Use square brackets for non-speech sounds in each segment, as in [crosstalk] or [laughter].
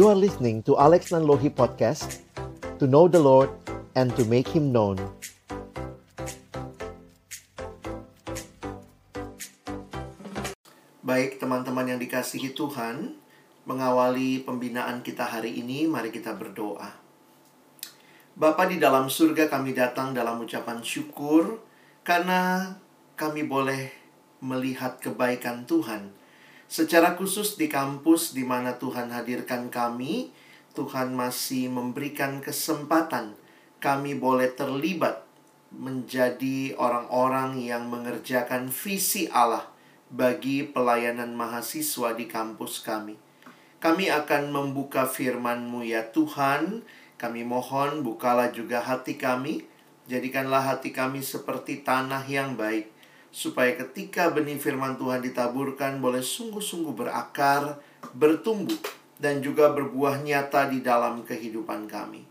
You are listening to Alex Nanlohi Podcast To know the Lord and to make Him known. Baik teman-teman yang dikasihi Tuhan Mengawali pembinaan kita hari ini Mari kita berdoa. Bapa di dalam surga kami datang dalam ucapan syukur Karena kami boleh melihat kebaikan Tuhan Secara khusus di kampus di mana Tuhan hadirkan kami Tuhan masih memberikan kesempatan Kami boleh terlibat menjadi orang-orang yang mengerjakan visi Allah bagi pelayanan mahasiswa di kampus kami. Kami akan membuka firman-Mu ya Tuhan. Kami mohon bukalah juga hati kami. Jadikanlah hati kami seperti tanah yang baik. Supaya ketika benih firman Tuhan ditaburkan boleh sungguh-sungguh berakar, bertumbuh, dan juga berbuah nyata di dalam kehidupan kami.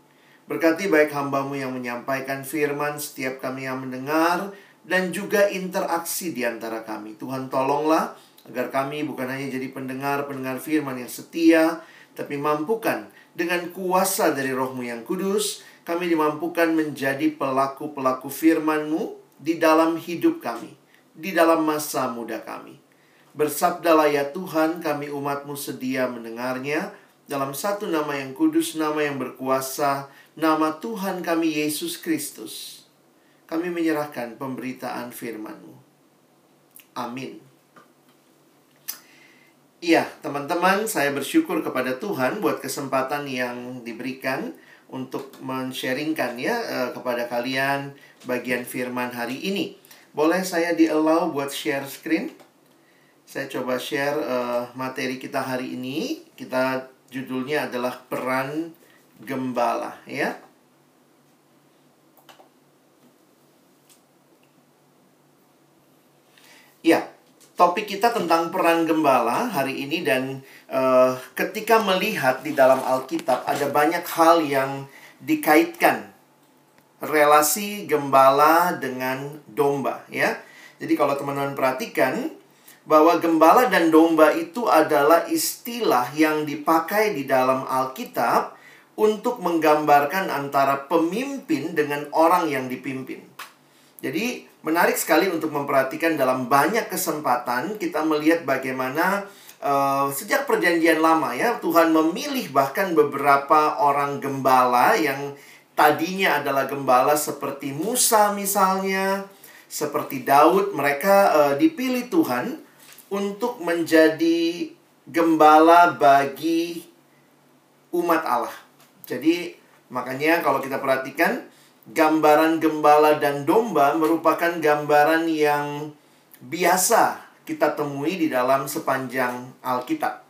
Berkati baik hambamu yang menyampaikan firman, setiap kami yang mendengar, dan juga interaksi di antara kami. Tuhan tolonglah agar kami bukan hanya jadi pendengar-pendengar firman yang setia, tapi mampukan dengan kuasa dari rohmu yang kudus, kami dimampukan menjadi pelaku-pelaku firman-Mu di dalam hidup kami, di dalam masa muda kami. Bersabdalah ya Tuhan, kami umatmu sedia mendengarnya dalam satu nama yang kudus, nama yang berkuasa, nama Tuhan kami Yesus Kristus kami menyerahkan pemberitaan firman-Mu. Amin. Iya, teman-teman, saya bersyukur kepada Tuhan buat kesempatan yang diberikan untuk men-sharingkan ya eh, kepada kalian bagian firman hari ini. Boleh saya di-allow buat share screen? Saya coba share uh, materi kita hari ini. Kita judulnya adalah peran gembala ya. Ya, topik kita tentang peran gembala hari ini dan uh, ketika melihat di dalam Alkitab ada banyak hal yang dikaitkan relasi gembala dengan domba ya. Jadi kalau teman-teman perhatikan bahwa gembala dan domba itu adalah istilah yang dipakai di dalam Alkitab untuk menggambarkan antara pemimpin dengan orang yang dipimpin. Jadi menarik sekali untuk memperhatikan dalam banyak kesempatan kita melihat bagaimana uh, sejak perjanjian lama ya Tuhan memilih bahkan beberapa orang gembala yang tadinya adalah gembala seperti Musa misalnya, seperti Daud, mereka uh, dipilih Tuhan untuk menjadi gembala bagi umat Allah. Jadi makanya kalau kita perhatikan gambaran gembala dan domba merupakan gambaran yang biasa kita temui di dalam sepanjang Alkitab.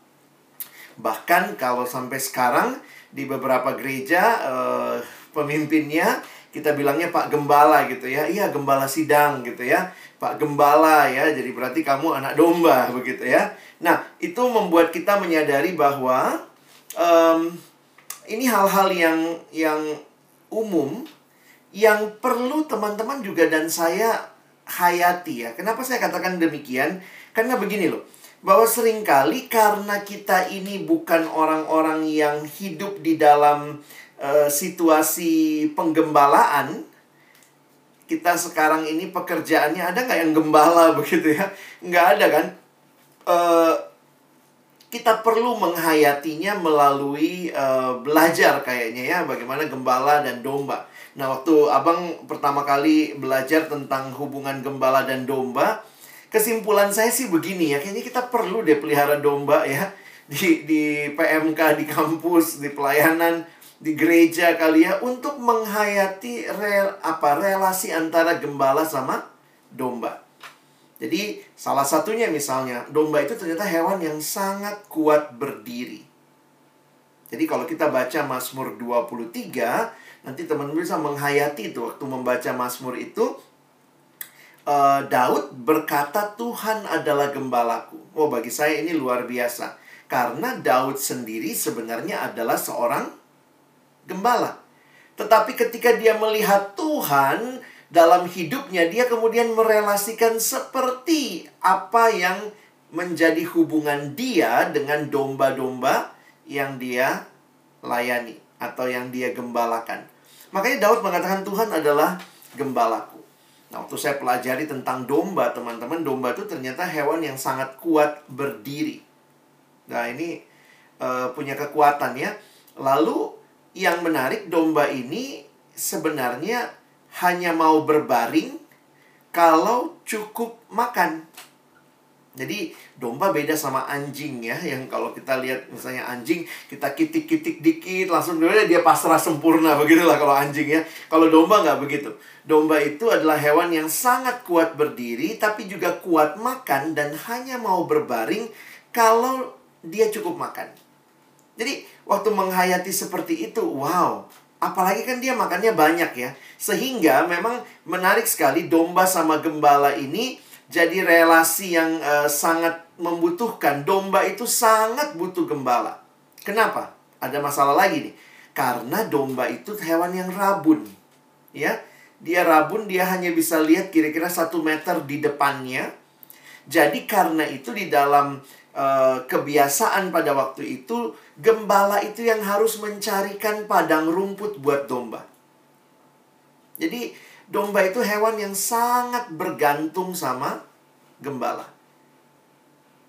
Bahkan kalau sampai sekarang di beberapa gereja eh, pemimpinnya kita bilangnya Pak Gembala gitu ya. Iya, gembala sidang gitu ya. Pak Gembala ya. Jadi berarti kamu anak domba [laughs] begitu ya. Nah, itu membuat kita menyadari bahwa um, ini hal-hal yang yang umum yang perlu teman-teman juga dan saya hayati ya. Kenapa saya katakan demikian? Karena begini loh. Bahwa sering kali karena kita ini bukan orang-orang yang hidup di dalam uh, situasi penggembalaan, kita sekarang ini pekerjaannya ada nggak yang gembala [laughs] begitu ya? Nggak ada kan? Uh, kita perlu menghayatinya melalui uh, belajar kayaknya ya bagaimana gembala dan domba. Nah, waktu Abang pertama kali belajar tentang hubungan gembala dan domba, kesimpulan saya sih begini ya, kayaknya kita perlu deh pelihara domba ya [laughs] di di PMK di kampus, di pelayanan, di gereja kali ya untuk menghayati rel, apa relasi antara gembala sama domba. Jadi salah satunya misalnya domba itu ternyata hewan yang sangat kuat berdiri. Jadi kalau kita baca Mazmur 23 Nanti teman-teman bisa menghayati itu waktu membaca Mazmur itu uh, Daud berkata Tuhan adalah gembalaku. Oh bagi saya ini luar biasa. Karena Daud sendiri sebenarnya adalah seorang gembala. Tetapi ketika dia melihat Tuhan dalam hidupnya, dia kemudian merelasikan seperti apa yang menjadi hubungan dia dengan domba-domba yang dia layani atau yang dia gembalakan. Makanya Daud mengatakan Tuhan adalah gembalaku. Nah, waktu saya pelajari tentang domba, teman-teman, domba itu ternyata hewan yang sangat kuat berdiri. Nah, ini uh, punya kekuatan ya. Lalu yang menarik domba ini sebenarnya hanya mau berbaring kalau cukup makan. Jadi domba beda sama anjing ya Yang kalau kita lihat misalnya anjing Kita kitik-kitik dikit Langsung dia pasrah sempurna Begitulah kalau anjing ya. Kalau domba nggak begitu. Domba itu adalah hewan yang sangat kuat berdiri Tapi juga kuat makan Dan hanya mau berbaring Kalau dia cukup makan. Jadi waktu menghayati seperti itu Wow Apalagi kan dia makannya banyak ya Sehingga memang menarik sekali Domba sama gembala ini jadi relasi yang uh, sangat membutuhkan. Domba itu sangat butuh gembala. Kenapa? Ada masalah lagi nih. Karena domba itu hewan yang rabun. Ya, dia rabun, dia hanya bisa lihat kira-kira satu meter di depannya. Jadi karena itu di dalam uh, kebiasaan pada waktu itu, gembala itu yang harus mencarikan padang rumput buat domba. Jadi domba itu hewan yang sangat bergantung sama gembala.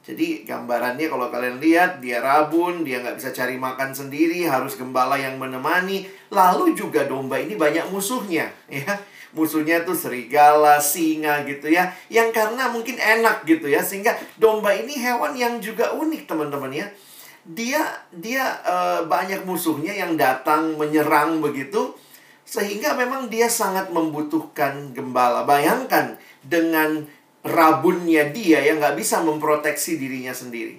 Jadi gambarannya kalau kalian lihat dia rabun, dia nggak bisa cari makan sendiri, harus gembala yang menemani. Lalu juga domba ini banyak musuhnya, [laughs] ya. Musuhnya tuh serigala, singa gitu ya. Yang karena mungkin enak gitu ya, sehingga domba ini hewan yang juga unik teman-teman ya. Dia dia uh, banyak musuhnya yang datang menyerang begitu sehingga memang dia sangat membutuhkan gembala. Bayangkan dengan rabunnya dia yang nggak bisa memproteksi dirinya sendiri.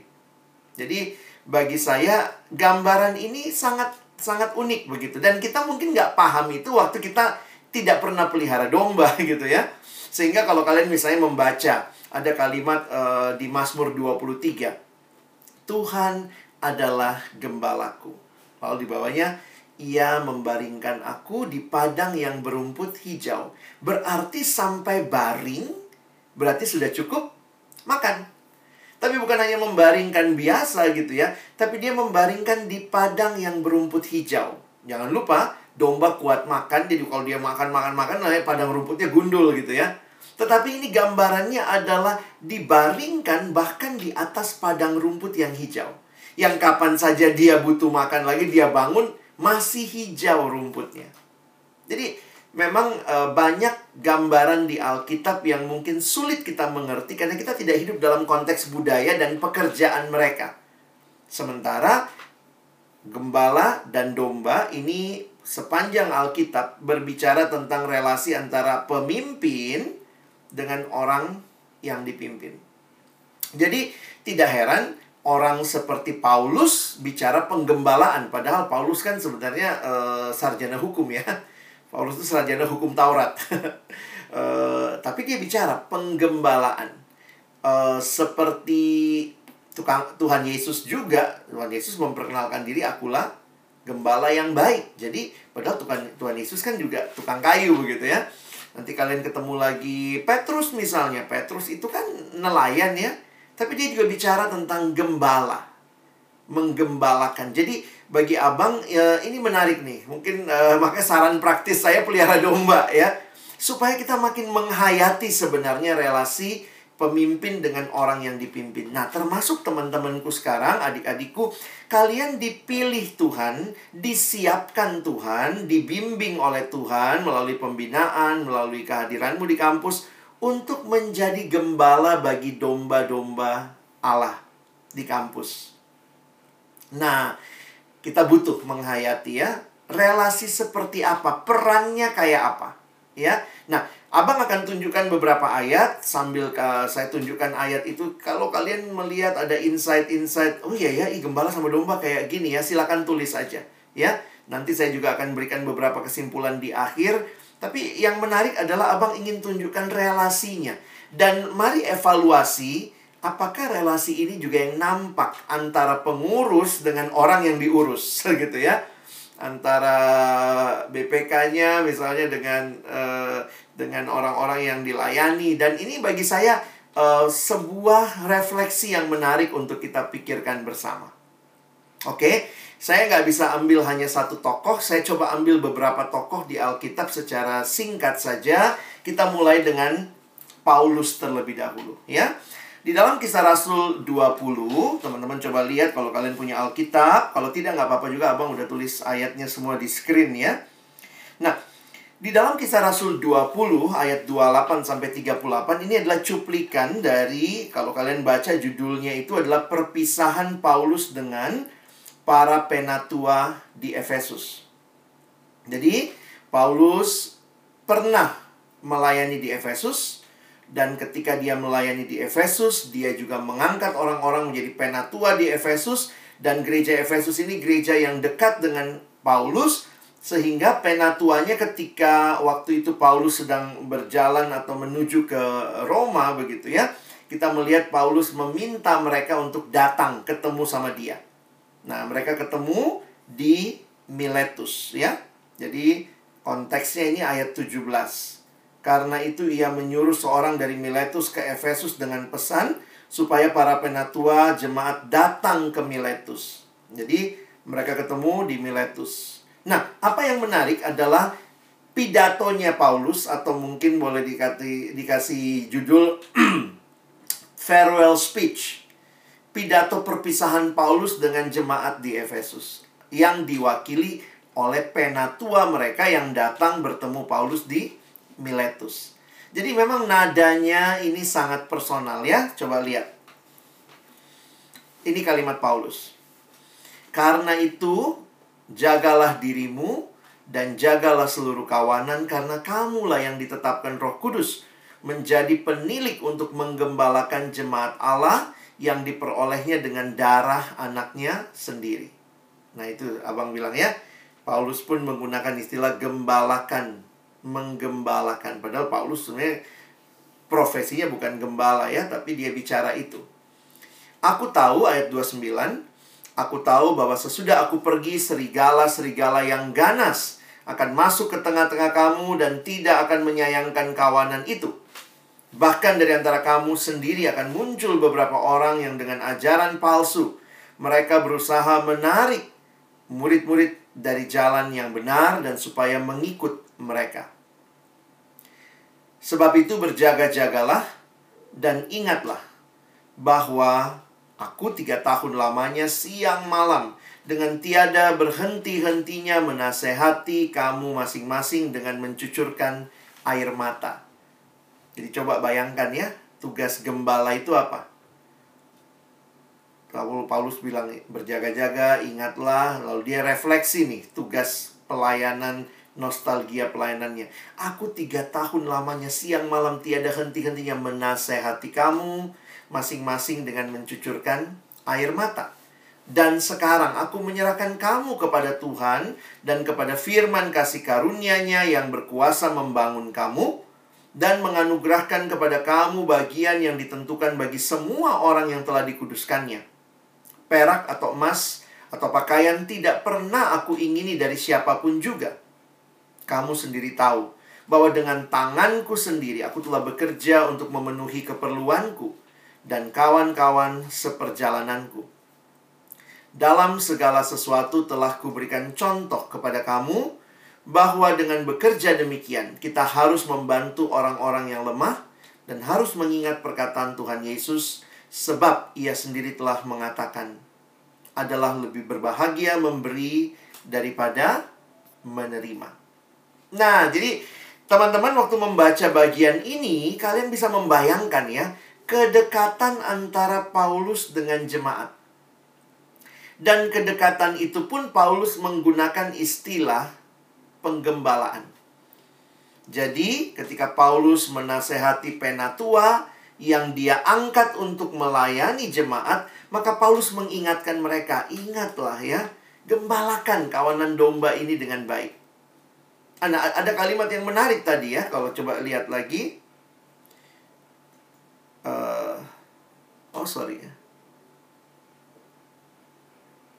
Jadi bagi saya gambaran ini sangat sangat unik begitu dan kita mungkin nggak paham itu waktu kita tidak pernah pelihara domba [laughs] gitu ya. Sehingga kalau kalian misalnya membaca ada kalimat uh, di Mazmur 23. Tuhan adalah gembalaku. Lalu di bawahnya ia membaringkan aku di padang yang berumput hijau. Berarti sampai baring, berarti sudah cukup makan. Tapi bukan hanya membaringkan biasa gitu ya, tapi dia membaringkan di padang yang berumput hijau. Jangan lupa, domba kuat makan, jadi kalau dia makan, makan, makan, nah padang rumputnya gundul gitu ya. Tetapi ini gambarannya adalah dibaringkan bahkan di atas padang rumput yang hijau. Yang kapan saja dia butuh makan lagi, dia bangun, masih hijau rumputnya. Jadi memang e, banyak gambaran di Alkitab yang mungkin sulit kita mengerti karena kita tidak hidup dalam konteks budaya dan pekerjaan mereka. Sementara gembala dan domba ini sepanjang Alkitab berbicara tentang relasi antara pemimpin dengan orang yang dipimpin. Jadi tidak heran orang seperti Paulus bicara penggembalaan. Padahal Paulus kan sebenarnya uh, sarjana hukum ya. [laughs] Paulus itu sarjana hukum Taurat. Uh, [laughs] tapi dia bicara penggembalaan. Uh, seperti tukang Tuhan Yesus juga. Tuhan Yesus memperkenalkan diri akulah gembala yang baik. Jadi padahal Tuhan Tuhan Yesus kan juga tukang kayu begitu ya. Nanti kalian ketemu lagi Petrus misalnya. Petrus itu kan nelayan ya tapi dia juga bicara tentang gembala. Menggembalakan. Jadi bagi abang ya, ini menarik nih. Mungkin uh, makanya saran praktis saya pelihara domba ya. Supaya kita makin menghayati sebenarnya relasi pemimpin dengan orang yang dipimpin. Nah, termasuk teman-temanku sekarang, adik-adikku, kalian dipilih Tuhan, disiapkan Tuhan, dibimbing oleh Tuhan melalui pembinaan, melalui kehadiranmu di kampus untuk menjadi gembala bagi domba-domba Allah di kampus. Nah, kita butuh menghayati ya, relasi seperti apa, perannya kayak apa, ya. Nah, Abang akan tunjukkan beberapa ayat sambil uh, saya tunjukkan ayat itu. Kalau kalian melihat ada insight-insight, oh iya ya, i gembala sama domba kayak gini ya, silakan tulis aja, ya. Nanti saya juga akan berikan beberapa kesimpulan di akhir tapi yang menarik adalah abang ingin tunjukkan relasinya. Dan mari evaluasi apakah relasi ini juga yang nampak antara pengurus dengan orang yang diurus [laughs] gitu ya. Antara BPK-nya misalnya dengan uh, dengan orang-orang yang dilayani dan ini bagi saya uh, sebuah refleksi yang menarik untuk kita pikirkan bersama. Oke, saya nggak bisa ambil hanya satu tokoh, saya coba ambil beberapa tokoh di Alkitab secara singkat saja. Kita mulai dengan Paulus terlebih dahulu, ya. Di dalam kisah Rasul 20, teman-teman coba lihat kalau kalian punya Alkitab. Kalau tidak, nggak apa-apa juga, abang udah tulis ayatnya semua di screen ya. Nah, di dalam kisah Rasul 20 ayat 28 sampai 38 ini adalah cuplikan dari kalau kalian baca judulnya itu adalah perpisahan Paulus dengan para penatua di Efesus. Jadi Paulus pernah melayani di Efesus dan ketika dia melayani di Efesus, dia juga mengangkat orang-orang menjadi penatua di Efesus. Dan gereja Efesus ini gereja yang dekat dengan Paulus. Sehingga penatuanya ketika waktu itu Paulus sedang berjalan atau menuju ke Roma begitu ya. Kita melihat Paulus meminta mereka untuk datang ketemu sama dia. Nah mereka ketemu di Miletus ya. Jadi konteksnya ini ayat 17. Karena itu ia menyuruh seorang dari Miletus ke Efesus dengan pesan supaya para penatua jemaat datang ke Miletus. Jadi mereka ketemu di Miletus. Nah, apa yang menarik adalah pidatonya Paulus atau mungkin boleh dikasih, dikasih judul [clears throat] farewell speech. Pidato perpisahan Paulus dengan jemaat di Efesus yang diwakili oleh penatua mereka yang datang bertemu Paulus di Miletus. Jadi memang nadanya ini sangat personal ya. Coba lihat. Ini kalimat Paulus. Karena itu, jagalah dirimu dan jagalah seluruh kawanan karena kamulah yang ditetapkan Roh Kudus menjadi penilik untuk menggembalakan jemaat Allah yang diperolehnya dengan darah anaknya sendiri. Nah, itu Abang bilang ya. Paulus pun menggunakan istilah gembalakan menggembalakan. Padahal Paulus sebenarnya profesinya bukan gembala ya, tapi dia bicara itu. Aku tahu ayat 29, aku tahu bahwa sesudah aku pergi serigala-serigala yang ganas akan masuk ke tengah-tengah kamu dan tidak akan menyayangkan kawanan itu. Bahkan dari antara kamu sendiri akan muncul beberapa orang yang dengan ajaran palsu mereka berusaha menarik murid-murid dari jalan yang benar dan supaya mengikut mereka. Sebab itu berjaga-jagalah dan ingatlah bahwa aku tiga tahun lamanya siang malam dengan tiada berhenti-hentinya menasehati kamu masing-masing dengan mencucurkan air mata. Jadi coba bayangkan ya, tugas gembala itu apa? Lalu Paulus bilang berjaga-jaga, ingatlah, lalu dia refleksi nih tugas pelayanan nostalgia pelayanannya. Aku tiga tahun lamanya siang malam tiada henti-hentinya menasehati kamu masing-masing dengan mencucurkan air mata. Dan sekarang aku menyerahkan kamu kepada Tuhan dan kepada firman kasih karunia-Nya yang berkuasa membangun kamu dan menganugerahkan kepada kamu bagian yang ditentukan bagi semua orang yang telah dikuduskannya. Perak atau emas atau pakaian tidak pernah aku ingini dari siapa pun juga kamu sendiri tahu bahwa dengan tanganku sendiri aku telah bekerja untuk memenuhi keperluanku dan kawan-kawan seperjalananku. Dalam segala sesuatu telah kuberikan contoh kepada kamu bahwa dengan bekerja demikian kita harus membantu orang-orang yang lemah dan harus mengingat perkataan Tuhan Yesus sebab ia sendiri telah mengatakan adalah lebih berbahagia memberi daripada menerima. Nah, jadi teman-teman waktu membaca bagian ini, kalian bisa membayangkan ya, kedekatan antara Paulus dengan jemaat. Dan kedekatan itu pun Paulus menggunakan istilah penggembalaan. Jadi, ketika Paulus menasehati penatua yang dia angkat untuk melayani jemaat, maka Paulus mengingatkan mereka, "Ingatlah ya, gembalakan kawanan domba ini dengan baik." Ada, ada kalimat yang menarik tadi ya, kalau coba lihat lagi. Uh, oh, sorry ya.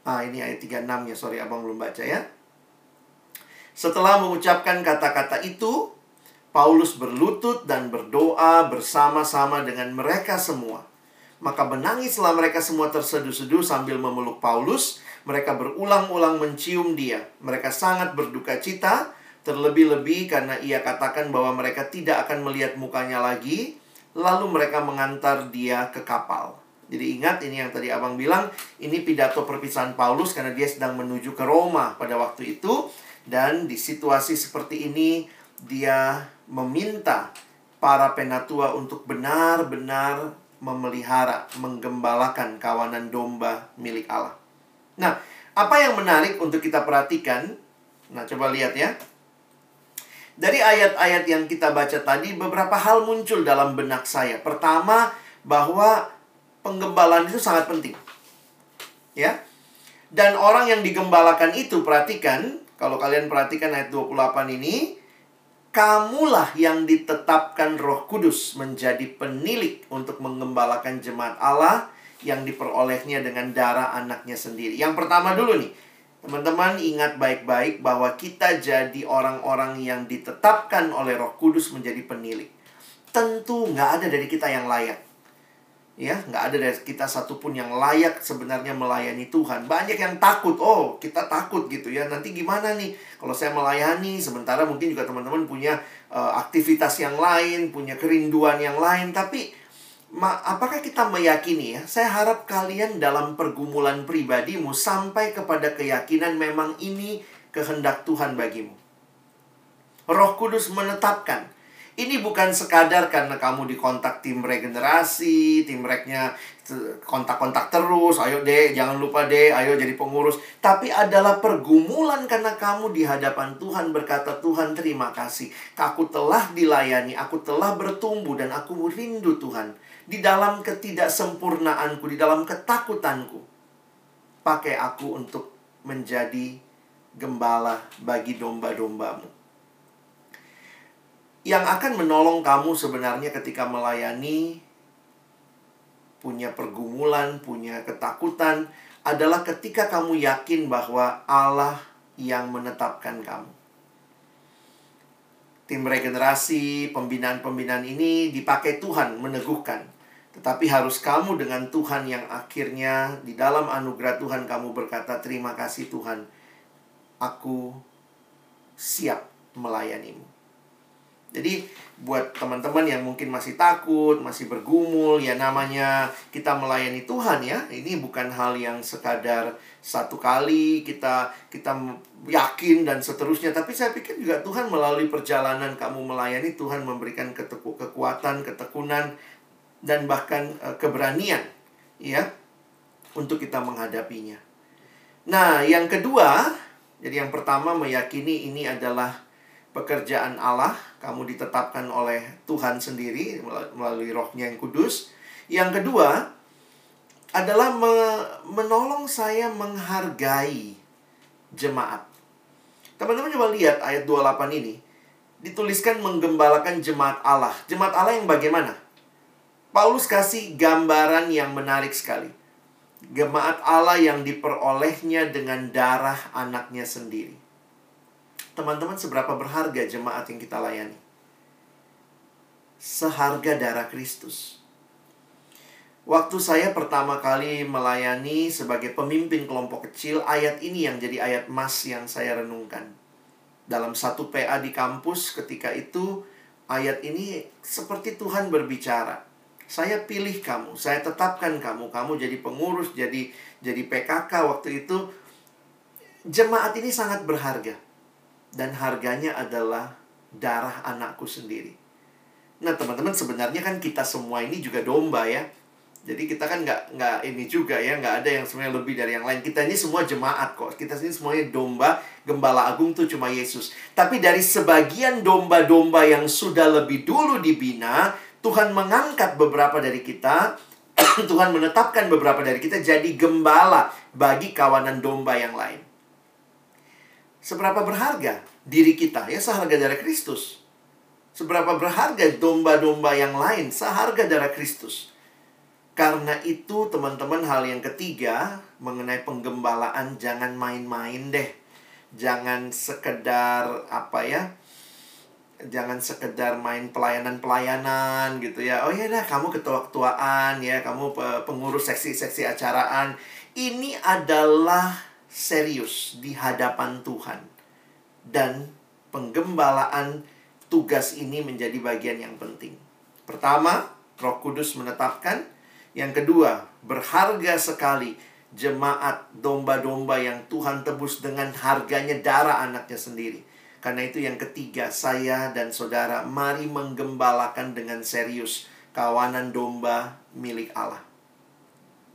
Ah, ini ayat 36 ya, sorry abang belum baca ya. Setelah mengucapkan kata-kata itu, Paulus berlutut dan berdoa bersama-sama dengan mereka semua. Maka menangislah mereka semua terseduh-seduh sambil memeluk Paulus. Mereka berulang-ulang mencium dia. Mereka sangat berduka cita, terlebih-lebih karena ia katakan bahwa mereka tidak akan melihat mukanya lagi. Lalu mereka mengantar dia ke kapal. Jadi ingat ini yang tadi abang bilang, ini pidato perpisahan Paulus karena dia sedang menuju ke Roma pada waktu itu. Dan di situasi seperti ini, dia meminta para penatua untuk benar-benar memelihara, menggembalakan kawanan domba milik Allah. Nah, apa yang menarik untuk kita perhatikan? Nah, coba lihat ya. Dari ayat-ayat yang kita baca tadi, beberapa hal muncul dalam benak saya. Pertama, bahwa penggembalaan itu sangat penting. Ya. Dan orang yang digembalakan itu, perhatikan, kalau kalian perhatikan ayat 28 ini, kamulah yang ditetapkan Roh Kudus menjadi penilik untuk mengembalakan jemaat Allah yang diperolehnya dengan darah anaknya sendiri. Yang pertama dulu nih, teman-teman ingat baik-baik bahwa kita jadi orang-orang yang ditetapkan oleh Roh Kudus menjadi penilik. Tentu nggak ada dari kita yang layak ya nggak ada dari kita satupun yang layak sebenarnya melayani Tuhan. Banyak yang takut. Oh kita takut gitu ya. Nanti gimana nih? Kalau saya melayani sementara mungkin juga teman-teman punya uh, aktivitas yang lain punya kerinduan yang lain. Tapi ma apakah kita meyakini ya? Saya harap kalian dalam pergumulan pribadimu sampai kepada keyakinan memang ini kehendak Tuhan bagimu. Roh Kudus menetapkan ini bukan sekadar karena kamu dikontak tim regenerasi, tim reknya kontak-kontak terus, ayo deh, jangan lupa deh, ayo jadi pengurus. Tapi adalah pergumulan karena kamu di hadapan Tuhan berkata, Tuhan terima kasih. Aku telah dilayani, aku telah bertumbuh dan aku rindu Tuhan. Di dalam ketidaksempurnaanku, di dalam ketakutanku. Pakai aku untuk menjadi gembala bagi domba-dombamu yang akan menolong kamu sebenarnya ketika melayani punya pergumulan, punya ketakutan adalah ketika kamu yakin bahwa Allah yang menetapkan kamu. Tim regenerasi, pembinaan-pembinaan ini dipakai Tuhan meneguhkan. Tetapi harus kamu dengan Tuhan yang akhirnya di dalam anugerah Tuhan kamu berkata, "Terima kasih Tuhan, aku siap melayanimu." Jadi buat teman-teman yang mungkin masih takut, masih bergumul, ya namanya kita melayani Tuhan ya. Ini bukan hal yang sekadar satu kali kita kita yakin dan seterusnya. Tapi saya pikir juga Tuhan melalui perjalanan kamu melayani, Tuhan memberikan keteku, kekuatan, ketekunan, dan bahkan uh, keberanian ya untuk kita menghadapinya. Nah, yang kedua, jadi yang pertama meyakini ini adalah pekerjaan Allah, kamu ditetapkan oleh Tuhan sendiri melalui rohnya yang kudus. Yang kedua adalah me menolong saya menghargai jemaat. Teman-teman coba lihat ayat 28 ini. Dituliskan menggembalakan jemaat Allah. Jemaat Allah yang bagaimana? Paulus kasih gambaran yang menarik sekali. Jemaat Allah yang diperolehnya dengan darah anaknya sendiri. Teman-teman seberapa berharga jemaat yang kita layani? Seharga darah Kristus. Waktu saya pertama kali melayani sebagai pemimpin kelompok kecil, ayat ini yang jadi ayat emas yang saya renungkan. Dalam satu PA di kampus ketika itu, ayat ini seperti Tuhan berbicara. Saya pilih kamu, saya tetapkan kamu, kamu jadi pengurus, jadi jadi PKK waktu itu. Jemaat ini sangat berharga dan harganya adalah darah anakku sendiri. Nah teman-teman sebenarnya kan kita semua ini juga domba ya. Jadi kita kan nggak nggak ini juga ya nggak ada yang sebenarnya lebih dari yang lain. Kita ini semua jemaat kok. Kita ini semuanya domba. Gembala agung tuh cuma Yesus. Tapi dari sebagian domba-domba yang sudah lebih dulu dibina, Tuhan mengangkat beberapa dari kita. [clears throat] Tuhan menetapkan beberapa dari kita jadi gembala bagi kawanan domba yang lain. Seberapa berharga diri kita? Ya seharga darah Kristus. Seberapa berharga domba-domba yang lain seharga darah Kristus. Karena itu teman-teman hal yang ketiga mengenai penggembalaan jangan main-main deh. Jangan sekedar apa ya? jangan sekedar main pelayanan-pelayanan gitu ya. Oh ya dah kamu ketua-ketuaan ya, kamu pengurus seksi-seksi acaraan. Ini adalah serius di hadapan Tuhan. Dan penggembalaan tugas ini menjadi bagian yang penting. Pertama, Roh Kudus menetapkan. Yang kedua, berharga sekali jemaat domba-domba yang Tuhan tebus dengan harganya darah anaknya sendiri. Karena itu yang ketiga, saya dan saudara mari menggembalakan dengan serius kawanan domba milik Allah.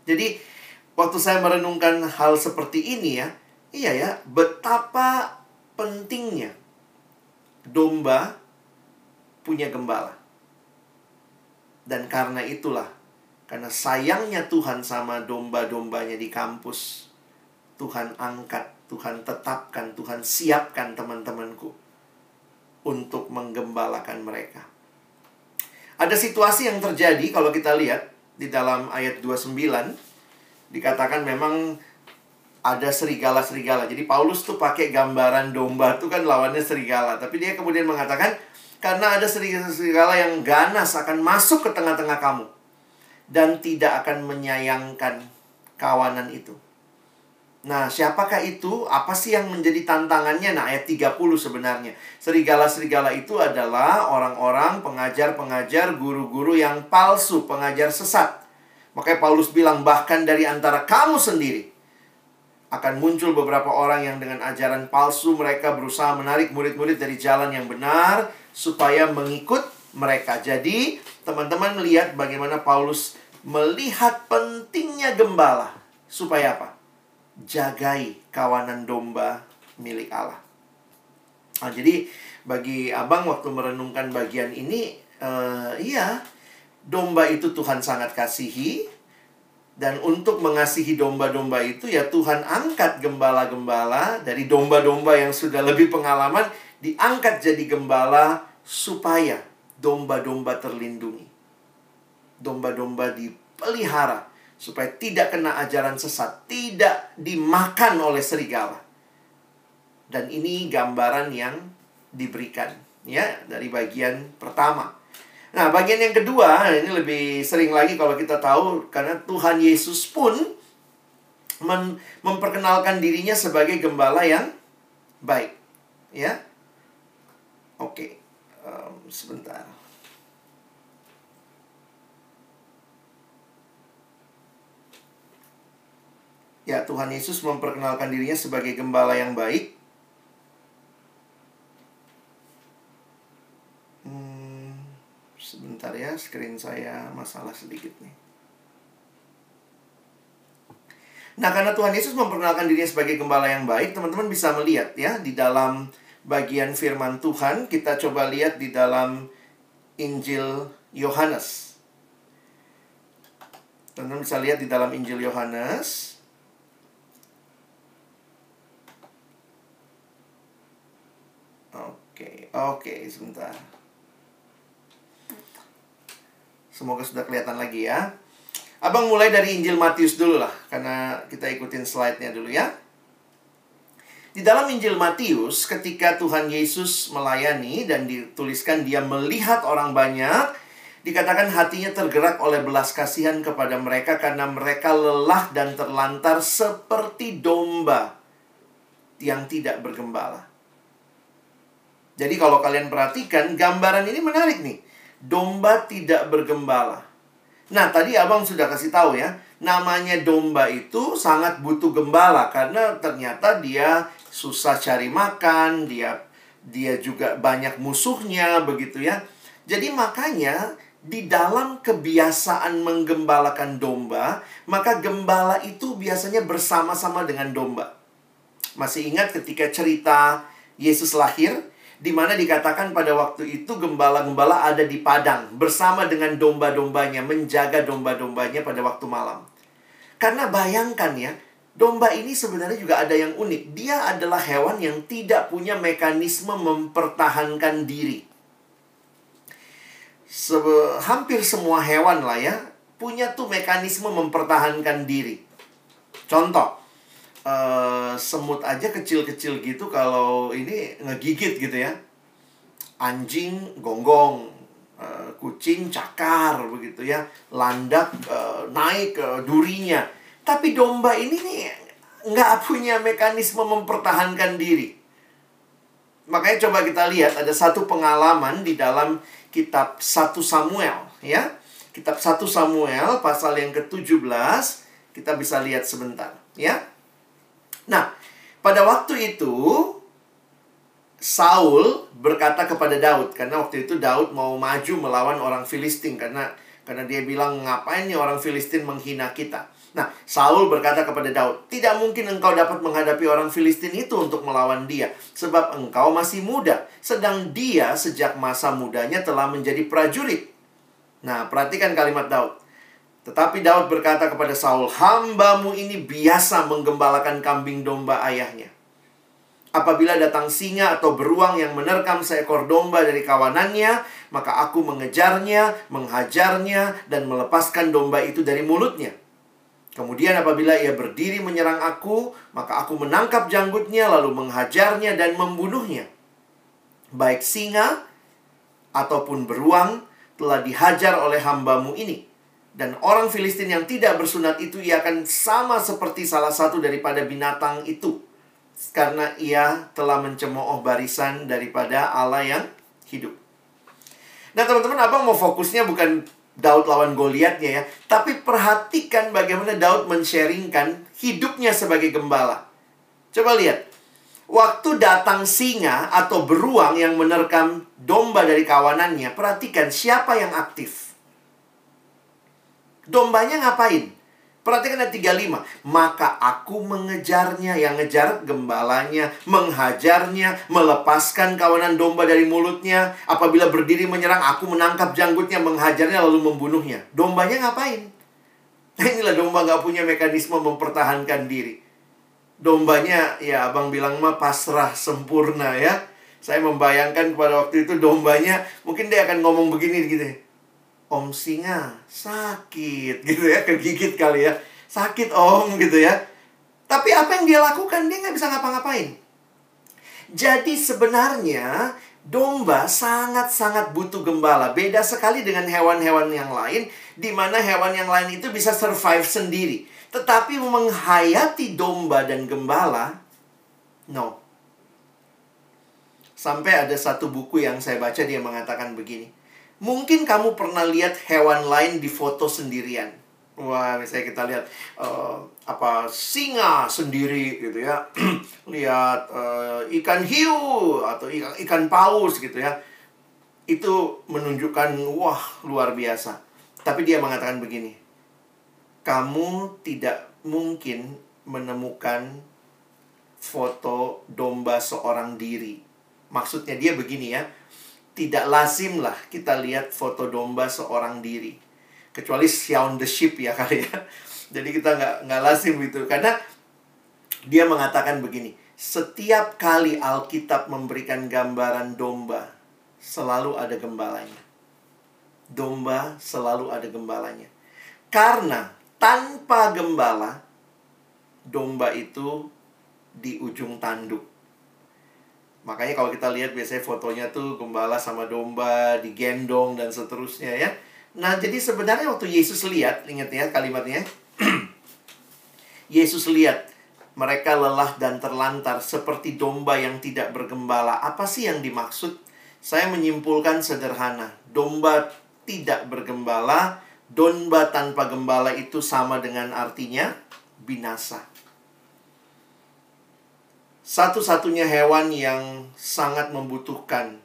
Jadi, waktu saya merenungkan hal seperti ini ya, iya ya, betapa pentingnya domba punya gembala. Dan karena itulah, karena sayangnya Tuhan sama domba-dombanya di kampus, Tuhan angkat Tuhan tetapkan, Tuhan siapkan teman-temanku untuk menggembalakan mereka. Ada situasi yang terjadi kalau kita lihat di dalam ayat 29 dikatakan memang ada serigala-serigala. Jadi Paulus tuh pakai gambaran domba tuh kan lawannya serigala, tapi dia kemudian mengatakan karena ada serigala-serigala yang ganas akan masuk ke tengah-tengah kamu dan tidak akan menyayangkan kawanan itu. Nah, siapakah itu? Apa sih yang menjadi tantangannya? Nah, ayat 30 sebenarnya. Serigala-serigala itu adalah orang-orang pengajar-pengajar, guru-guru yang palsu, pengajar sesat. Makanya Paulus bilang, bahkan dari antara kamu sendiri, akan muncul beberapa orang yang dengan ajaran palsu mereka berusaha menarik murid-murid dari jalan yang benar supaya mengikut mereka. Jadi, teman-teman melihat bagaimana Paulus melihat pentingnya gembala. Supaya apa? jagai kawanan domba milik Allah. Nah, jadi bagi abang waktu merenungkan bagian ini, uh, iya, domba itu Tuhan sangat kasihi. Dan untuk mengasihi domba-domba itu ya Tuhan angkat gembala-gembala dari domba-domba yang sudah lebih pengalaman diangkat jadi gembala supaya domba-domba terlindungi. Domba-domba dipelihara supaya tidak kena ajaran sesat, tidak dimakan oleh serigala. Dan ini gambaran yang diberikan ya dari bagian pertama. Nah, bagian yang kedua ini lebih sering lagi kalau kita tahu karena Tuhan Yesus pun mem memperkenalkan dirinya sebagai gembala yang baik. Ya. Oke. Um, sebentar. Ya, Tuhan Yesus memperkenalkan dirinya sebagai gembala yang baik. Sebentar ya, screen saya masalah sedikit nih. Nah, karena Tuhan Yesus memperkenalkan dirinya sebagai gembala yang baik, teman-teman bisa melihat ya di dalam bagian firman Tuhan, kita coba lihat di dalam Injil Yohanes. Teman-teman bisa lihat di dalam Injil Yohanes Oke, oke, sebentar. Semoga sudah kelihatan lagi ya. Abang mulai dari Injil Matius dulu lah, karena kita ikutin slide-nya dulu ya. Di dalam Injil Matius, ketika Tuhan Yesus melayani dan dituliskan dia melihat orang banyak, dikatakan hatinya tergerak oleh belas kasihan kepada mereka karena mereka lelah dan terlantar seperti domba yang tidak bergembala. Jadi kalau kalian perhatikan, gambaran ini menarik nih. Domba tidak bergembala. Nah, tadi abang sudah kasih tahu ya, namanya domba itu sangat butuh gembala karena ternyata dia susah cari makan, dia dia juga banyak musuhnya begitu ya. Jadi makanya di dalam kebiasaan menggembalakan domba, maka gembala itu biasanya bersama-sama dengan domba. Masih ingat ketika cerita Yesus lahir, di mana dikatakan pada waktu itu gembala-gembala ada di padang bersama dengan domba-dombanya, menjaga domba-dombanya pada waktu malam. Karena bayangkan ya, domba ini sebenarnya juga ada yang unik. Dia adalah hewan yang tidak punya mekanisme mempertahankan diri. Sebe hampir semua hewan lah ya, punya tuh mekanisme mempertahankan diri. Contoh, uh, semut aja kecil-kecil gitu kalau ini ngegigit gitu ya. Anjing gonggong, uh, kucing cakar begitu ya, landak uh, naik uh, durinya. Tapi domba ini nih nggak punya mekanisme mempertahankan diri. Makanya coba kita lihat ada satu pengalaman di dalam kitab 1 Samuel ya. Kitab 1 Samuel pasal yang ke-17 kita bisa lihat sebentar ya. Nah, pada waktu itu Saul berkata kepada Daud karena waktu itu Daud mau maju melawan orang Filistin karena karena dia bilang ngapain nih orang Filistin menghina kita. Nah, Saul berkata kepada Daud, "Tidak mungkin engkau dapat menghadapi orang Filistin itu untuk melawan dia, sebab engkau masih muda, sedang dia sejak masa mudanya telah menjadi prajurit." Nah, perhatikan kalimat Daud. Tetapi Daud berkata kepada Saul, "Hambamu ini biasa menggembalakan kambing domba ayahnya. Apabila datang singa atau beruang yang menerkam seekor domba dari kawanannya, maka aku mengejarnya, menghajarnya, dan melepaskan domba itu dari mulutnya. Kemudian apabila ia berdiri menyerang aku, maka aku menangkap janggutnya, lalu menghajarnya dan membunuhnya. Baik singa ataupun beruang telah dihajar oleh hambamu ini. Dan orang Filistin yang tidak bersunat itu ia akan sama seperti salah satu daripada binatang itu karena ia telah mencemooh barisan daripada Allah yang hidup. Nah, teman-teman, Abang mau fokusnya bukan Daud lawan Goliatnya ya, tapi perhatikan bagaimana Daud men-sharingkan hidupnya sebagai gembala. Coba lihat. Waktu datang singa atau beruang yang menerkam domba dari kawanannya, perhatikan siapa yang aktif. Dombanya ngapain? Perhatikan ayat 35. Maka aku mengejarnya, yang ngejar gembalanya, menghajarnya, melepaskan kawanan domba dari mulutnya. Apabila berdiri menyerang, aku menangkap janggutnya, menghajarnya, lalu membunuhnya. Dombanya ngapain? Nah inilah domba gak punya mekanisme mempertahankan diri. Dombanya, ya abang bilang mah pasrah sempurna ya. Saya membayangkan pada waktu itu dombanya, mungkin dia akan ngomong begini gitu. Om singa sakit gitu ya kegigit kali ya. Sakit om gitu ya. Tapi apa yang dia lakukan? Dia nggak bisa ngapa-ngapain. Jadi sebenarnya domba sangat-sangat butuh gembala. Beda sekali dengan hewan-hewan yang lain di mana hewan yang lain itu bisa survive sendiri. Tetapi menghayati domba dan gembala no. Sampai ada satu buku yang saya baca dia mengatakan begini Mungkin kamu pernah lihat hewan lain di foto sendirian. Wah, misalnya kita lihat uh, apa singa sendiri gitu ya. [clears throat] lihat uh, ikan hiu atau ikan ikan paus gitu ya. Itu menunjukkan wah, luar biasa. Tapi dia mengatakan begini. Kamu tidak mungkin menemukan foto domba seorang diri. Maksudnya dia begini ya tidak lazim lah kita lihat foto domba seorang diri. Kecuali Xiao the Sheep ya [laughs] kali ya. Jadi kita nggak nggak lazim itu karena dia mengatakan begini, setiap kali Alkitab memberikan gambaran domba, selalu ada gembalanya. Domba selalu ada gembalanya. Karena tanpa gembala, domba itu di ujung tanduk Makanya kalau kita lihat biasanya fotonya tuh gembala sama domba digendong dan seterusnya ya. Nah, jadi sebenarnya waktu Yesus lihat, ingat ya kalimatnya. [clears throat] Yesus lihat mereka lelah dan terlantar seperti domba yang tidak bergembala. Apa sih yang dimaksud? Saya menyimpulkan sederhana. Domba tidak bergembala, domba tanpa gembala itu sama dengan artinya binasa. Satu-satunya hewan yang sangat membutuhkan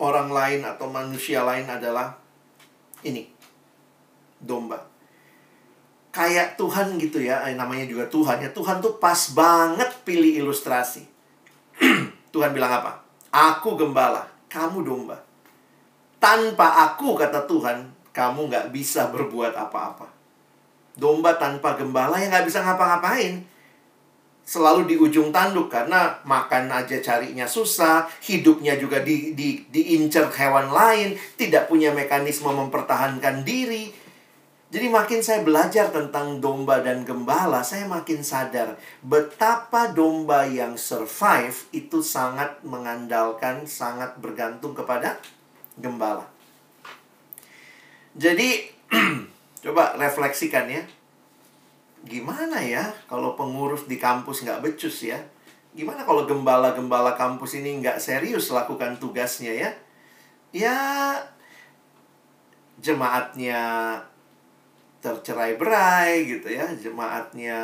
orang lain atau manusia lain adalah ini domba. Kayak Tuhan gitu ya, eh, namanya juga Tuhan ya. Tuhan tuh pas banget pilih ilustrasi. [clears throat] Tuhan bilang apa? Aku gembala, kamu domba. Tanpa aku, kata Tuhan, kamu nggak bisa berbuat apa-apa. Domba tanpa gembala ya nggak bisa ngapa-ngapain selalu di ujung tanduk karena makan aja carinya susah, hidupnya juga di, di diincar hewan lain, tidak punya mekanisme mempertahankan diri. Jadi makin saya belajar tentang domba dan gembala, saya makin sadar betapa domba yang survive itu sangat mengandalkan, sangat bergantung kepada gembala. Jadi [clears throat] coba refleksikan ya. Gimana ya kalau pengurus di kampus nggak becus ya? Gimana kalau gembala-gembala kampus ini nggak serius lakukan tugasnya ya? Ya jemaatnya tercerai berai gitu ya jemaatnya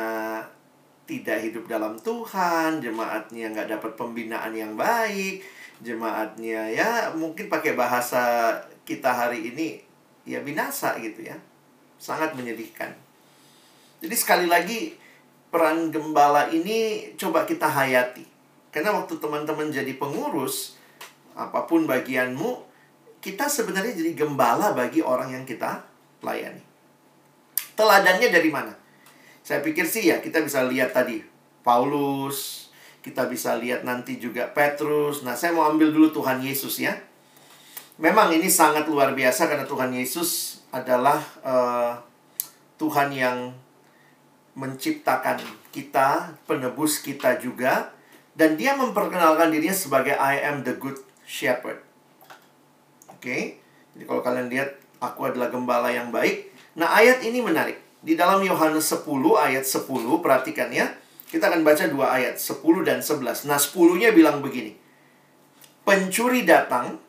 tidak hidup dalam Tuhan jemaatnya nggak dapat pembinaan yang baik jemaatnya ya mungkin pakai bahasa kita hari ini ya binasa gitu ya sangat menyedihkan jadi sekali lagi peran gembala ini coba kita hayati karena waktu teman-teman jadi pengurus apa pun bagianmu kita sebenarnya jadi gembala bagi orang yang kita layani Teladannya dari mana? Saya pikir sih ya kita bisa lihat tadi Paulus, kita bisa lihat nanti juga Petrus. Nah, saya mau ambil dulu Tuhan Yesus ya. Memang ini sangat luar biasa karena Tuhan Yesus adalah uh, Tuhan yang menciptakan kita, penebus kita juga dan dia memperkenalkan dirinya sebagai I am the good shepherd. Oke. Okay? Jadi kalau kalian lihat aku adalah gembala yang baik, Nah, ayat ini menarik. Di dalam Yohanes 10 ayat 10, perhatikan ya. Kita akan baca dua ayat, 10 dan 11. Nah, 10-nya bilang begini. Pencuri datang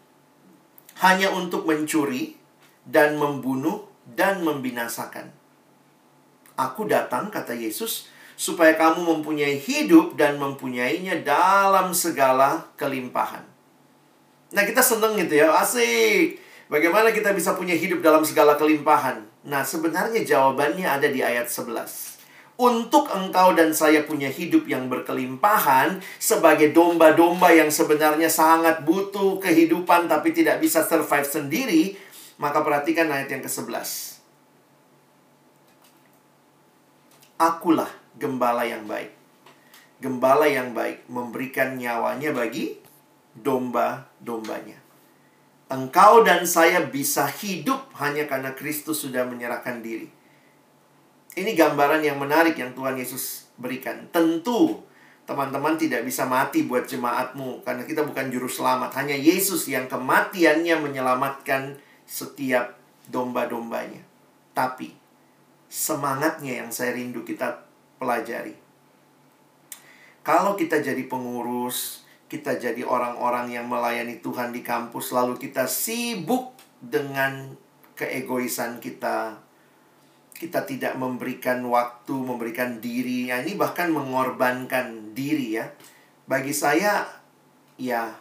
hanya untuk mencuri dan membunuh dan membinasakan. Aku datang, kata Yesus, supaya kamu mempunyai hidup dan mempunyainya dalam segala kelimpahan. Nah, kita seneng gitu ya, asik. Bagaimana kita bisa punya hidup dalam segala kelimpahan? Nah, sebenarnya jawabannya ada di ayat 11. Untuk engkau dan saya punya hidup yang berkelimpahan sebagai domba-domba yang sebenarnya sangat butuh kehidupan tapi tidak bisa survive sendiri, maka perhatikan ayat yang ke-11. Akulah gembala yang baik. Gembala yang baik memberikan nyawanya bagi domba-dombanya. Engkau dan saya bisa hidup hanya karena Kristus sudah menyerahkan diri. Ini gambaran yang menarik yang Tuhan Yesus berikan. Tentu teman-teman tidak bisa mati buat jemaatmu karena kita bukan juru selamat. Hanya Yesus yang kematiannya menyelamatkan setiap domba-dombanya. Tapi semangatnya yang saya rindu kita pelajari. Kalau kita jadi pengurus, kita jadi orang-orang yang melayani Tuhan di kampus, lalu kita sibuk dengan keegoisan kita. Kita tidak memberikan waktu, memberikan diri. Ya, ini bahkan mengorbankan diri ya. Bagi saya, ya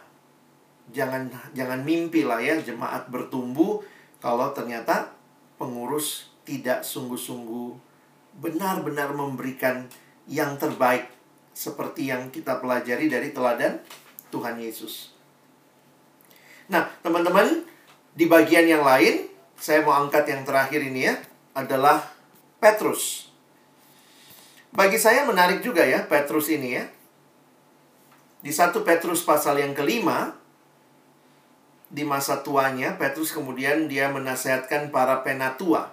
jangan jangan mimpi lah ya jemaat bertumbuh kalau ternyata pengurus tidak sungguh-sungguh benar-benar memberikan yang terbaik seperti yang kita pelajari dari teladan Tuhan Yesus. Nah, teman-teman, di bagian yang lain, saya mau angkat yang terakhir ini ya, adalah Petrus. Bagi saya menarik juga ya, Petrus ini ya. Di satu Petrus pasal yang kelima, di masa tuanya, Petrus kemudian dia menasehatkan para penatua.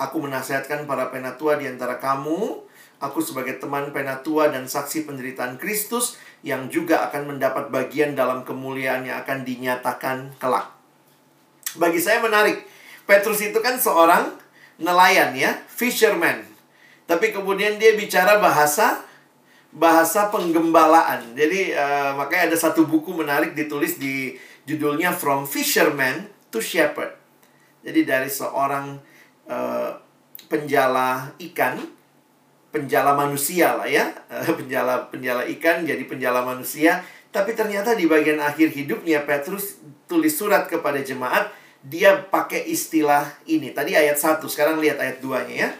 Aku menasehatkan para penatua di antara kamu Aku sebagai teman penatua dan saksi penderitaan Kristus yang juga akan mendapat bagian dalam kemuliaan yang akan dinyatakan kelak. Bagi saya menarik. Petrus itu kan seorang nelayan ya, fisherman. Tapi kemudian dia bicara bahasa bahasa penggembalaan. Jadi uh, makanya ada satu buku menarik ditulis di judulnya From Fisherman to Shepherd. Jadi dari seorang uh, penjala ikan penjala manusia lah ya. [laughs] Penjala penjala ikan jadi penjala manusia. Tapi ternyata di bagian akhir hidupnya Petrus tulis surat kepada jemaat dia pakai istilah ini. Tadi ayat 1 sekarang lihat ayat 2 nya ya.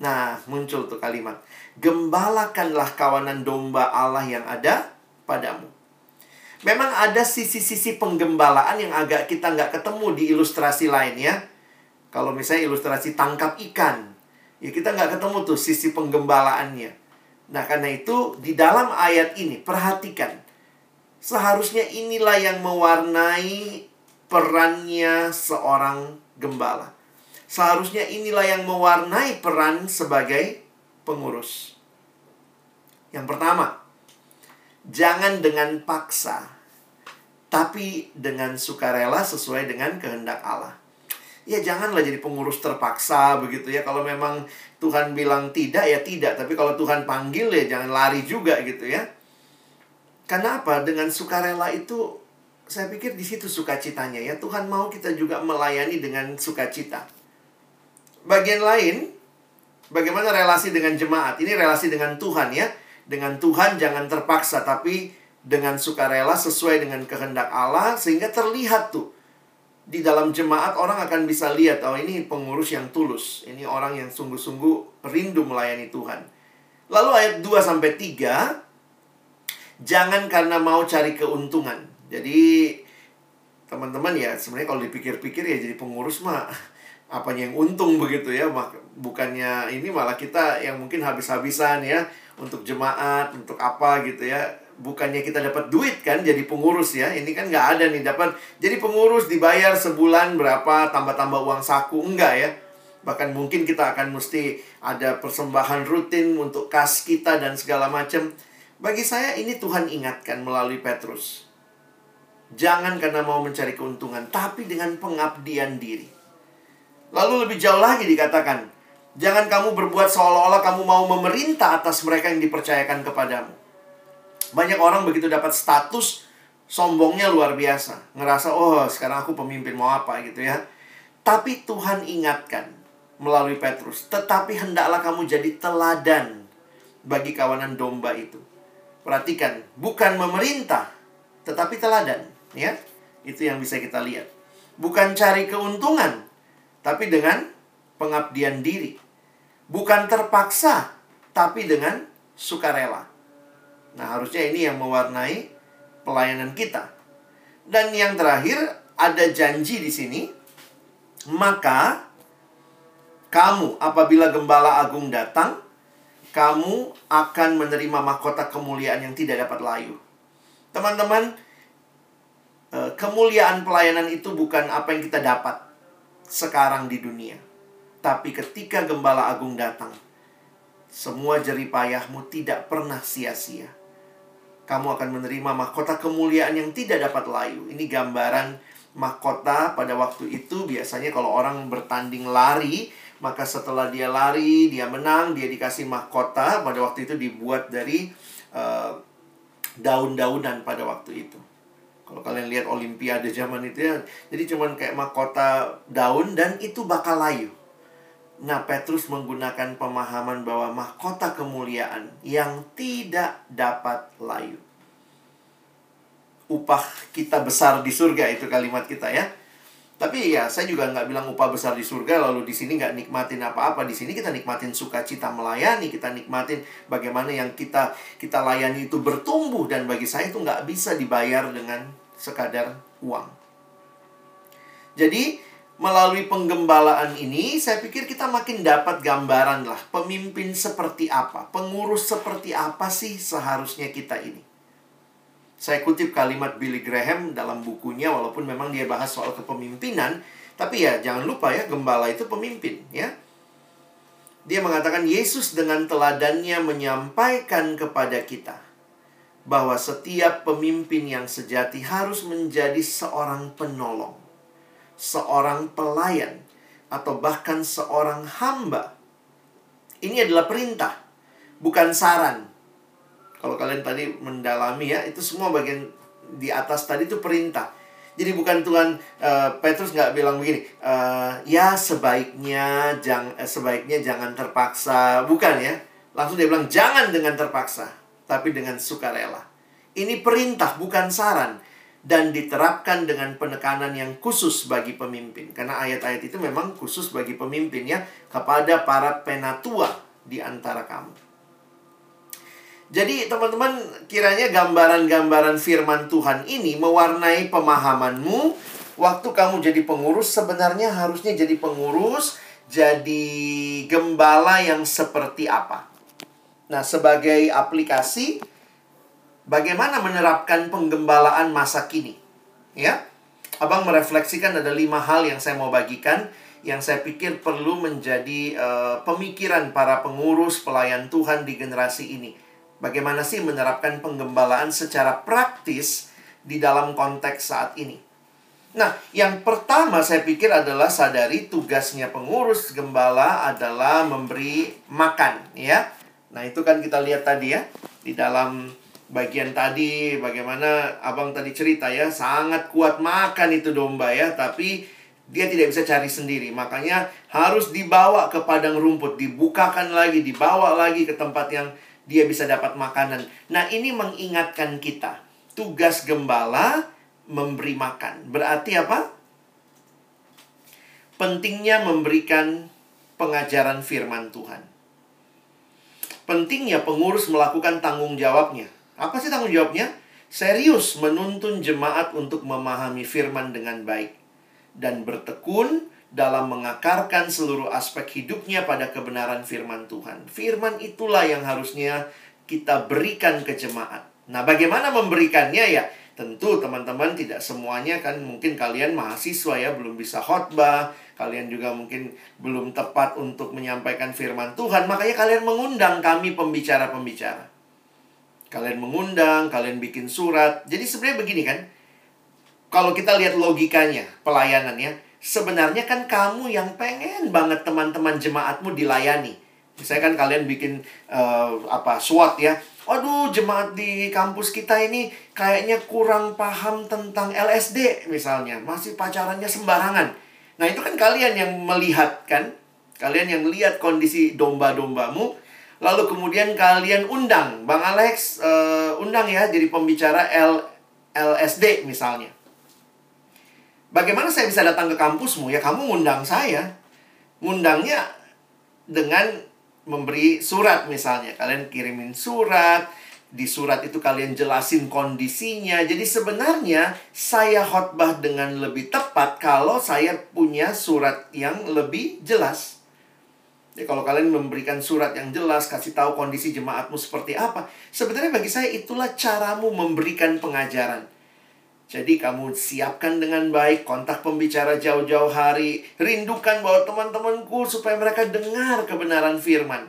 Nah muncul tuh kalimat gembalakanlah kawanan domba Allah yang ada padamu. Memang ada sisi-sisi penggembalaan yang agak kita nggak ketemu di ilustrasi lain ya kalau misalnya ilustrasi tangkap ikan Ya kita nggak ketemu tuh sisi penggembalaannya. Nah karena itu di dalam ayat ini perhatikan. Seharusnya inilah yang mewarnai perannya seorang gembala. Seharusnya inilah yang mewarnai peran sebagai pengurus. Yang pertama, jangan dengan paksa, tapi dengan sukarela sesuai dengan kehendak Allah. Ya janganlah jadi pengurus terpaksa begitu ya. Kalau memang Tuhan bilang tidak ya tidak, tapi kalau Tuhan panggil ya jangan lari juga gitu ya. Karena apa? Dengan sukarela itu saya pikir di situ sukacitanya ya. Tuhan mau kita juga melayani dengan sukacita. Bagian lain, bagaimana relasi dengan jemaat? Ini relasi dengan Tuhan ya. Dengan Tuhan jangan terpaksa, tapi dengan sukarela sesuai dengan kehendak Allah sehingga terlihat tuh di dalam jemaat orang akan bisa lihat oh ini pengurus yang tulus, ini orang yang sungguh-sungguh rindu melayani Tuhan. Lalu ayat 2 sampai 3 jangan karena mau cari keuntungan. Jadi teman-teman ya sebenarnya kalau dipikir-pikir ya jadi pengurus mah [laughs] apanya yang untung begitu ya bukannya ini malah kita yang mungkin habis-habisan ya untuk jemaat untuk apa gitu ya bukannya kita dapat duit kan jadi pengurus ya ini kan nggak ada nih dapat jadi pengurus dibayar sebulan berapa tambah-tambah uang saku enggak ya bahkan mungkin kita akan mesti ada persembahan rutin untuk kas kita dan segala macam bagi saya ini Tuhan ingatkan melalui Petrus. Jangan karena mau mencari keuntungan, tapi dengan pengabdian diri. Lalu lebih jauh lagi dikatakan, jangan kamu berbuat seolah-olah kamu mau memerintah atas mereka yang dipercayakan kepadamu. Banyak orang begitu dapat status, sombongnya luar biasa. Ngerasa, oh sekarang aku pemimpin mau apa gitu ya. Tapi Tuhan ingatkan melalui Petrus, tetapi hendaklah kamu jadi teladan bagi kawanan domba itu. Perhatikan, bukan memerintah, tetapi teladan, ya. Itu yang bisa kita lihat. Bukan cari keuntungan, tapi dengan pengabdian diri. Bukan terpaksa, tapi dengan sukarela. Nah, harusnya ini yang mewarnai pelayanan kita. Dan yang terakhir, ada janji di sini. Maka kamu apabila gembala agung datang, kamu akan menerima mahkota kemuliaan yang tidak dapat layu. Teman-teman, eh, kemuliaan pelayanan itu bukan apa yang kita dapat sekarang di dunia. Tapi ketika gembala agung datang, semua jeripayahmu tidak pernah sia-sia. Kamu akan menerima mahkota kemuliaan yang tidak dapat layu. Ini gambaran mahkota pada waktu itu biasanya kalau orang bertanding lari, maka setelah dia lari, dia menang, dia dikasih mahkota. Pada waktu itu dibuat dari uh, daun-daunan pada waktu itu. Kalau kalian lihat Olimpiade zaman itu ya, jadi cuman kayak mahkota daun dan itu bakal layu. Nah, Petrus menggunakan pemahaman bahwa mahkota kemuliaan yang tidak dapat layu. Upah kita besar di surga itu kalimat kita ya. Tapi ya saya juga nggak bilang upah besar di surga lalu di sini nggak nikmatin apa-apa. Di sini kita nikmatin sukacita melayani, kita nikmatin bagaimana yang kita kita layani itu bertumbuh dan bagi saya itu nggak bisa dibayar dengan sekadar uang. Jadi melalui penggembalaan ini saya pikir kita makin dapat gambaran lah pemimpin seperti apa, pengurus seperti apa sih seharusnya kita ini. Saya kutip kalimat Billy Graham dalam bukunya walaupun memang dia bahas soal kepemimpinan, tapi ya jangan lupa ya gembala itu pemimpin ya. Dia mengatakan Yesus dengan teladannya menyampaikan kepada kita bahwa setiap pemimpin yang sejati harus menjadi seorang penolong, seorang pelayan, atau bahkan seorang hamba. Ini adalah perintah, bukan saran. Kalau kalian tadi mendalami ya, itu semua bagian di atas tadi itu perintah. Jadi bukan Tuhan uh, Petrus nggak bilang begini, uh, ya sebaiknya jang, uh, sebaiknya jangan terpaksa, bukan ya. Langsung dia bilang jangan dengan terpaksa, tapi dengan sukarela. Ini perintah bukan saran dan diterapkan dengan penekanan yang khusus bagi pemimpin. Karena ayat-ayat itu memang khusus bagi pemimpin ya kepada para penatua di antara kamu. Jadi teman-teman kiranya gambaran-gambaran firman Tuhan ini mewarnai pemahamanmu waktu kamu jadi pengurus sebenarnya harusnya jadi pengurus jadi gembala yang seperti apa. Nah, sebagai aplikasi bagaimana menerapkan penggembalaan masa kini? Ya. Abang merefleksikan ada lima hal yang saya mau bagikan. yang saya pikir perlu menjadi uh, pemikiran para pengurus pelayan Tuhan di generasi ini. Bagaimana sih menerapkan penggembalaan secara praktis di dalam konteks saat ini? Nah, yang pertama saya pikir adalah sadari tugasnya pengurus gembala adalah memberi makan, ya. Nah, itu kan kita lihat tadi ya di dalam bagian tadi bagaimana abang tadi cerita ya sangat kuat makan itu domba ya tapi dia tidak bisa cari sendiri. Makanya harus dibawa ke padang rumput dibukakan lagi dibawa lagi ke tempat yang dia bisa dapat makanan. Nah ini mengingatkan kita tugas gembala memberi makan. Berarti apa? Pentingnya memberikan pengajaran firman Tuhan. Pentingnya pengurus melakukan tanggung jawabnya apa sih tanggung jawabnya? Serius menuntun jemaat untuk memahami firman dengan baik dan bertekun dalam mengakarkan seluruh aspek hidupnya pada kebenaran firman Tuhan. Firman itulah yang harusnya kita berikan ke jemaat. Nah, bagaimana memberikannya ya? Tentu teman-teman tidak semuanya kan mungkin kalian mahasiswa ya belum bisa khotbah, kalian juga mungkin belum tepat untuk menyampaikan firman Tuhan, makanya kalian mengundang kami pembicara-pembicara. Kalian mengundang, kalian bikin surat. Jadi sebenarnya begini kan. Kalau kita lihat logikanya, pelayanannya, sebenarnya kan kamu yang pengen banget teman-teman jemaatmu dilayani. Misalnya kan kalian bikin uh, apa SWOT ya. Waduh, jemaat di kampus kita ini kayaknya kurang paham tentang LSD misalnya, masih pacarannya sembarangan. Nah, itu kan kalian yang melihat kan? Kalian yang lihat kondisi domba-dombamu, Lalu kemudian kalian undang Bang Alex uh, undang ya jadi pembicara L LSD misalnya. Bagaimana saya bisa datang ke kampusmu? Ya kamu ngundang saya. Ngundangnya dengan memberi surat misalnya. Kalian kirimin surat, di surat itu kalian jelasin kondisinya. Jadi sebenarnya saya khotbah dengan lebih tepat kalau saya punya surat yang lebih jelas. Jadi kalau kalian memberikan surat yang jelas, kasih tahu kondisi jemaatmu seperti apa, sebenarnya bagi saya itulah caramu memberikan pengajaran. Jadi kamu siapkan dengan baik kontak pembicara jauh-jauh hari, rindukan bahwa teman-temanku supaya mereka dengar kebenaran firman.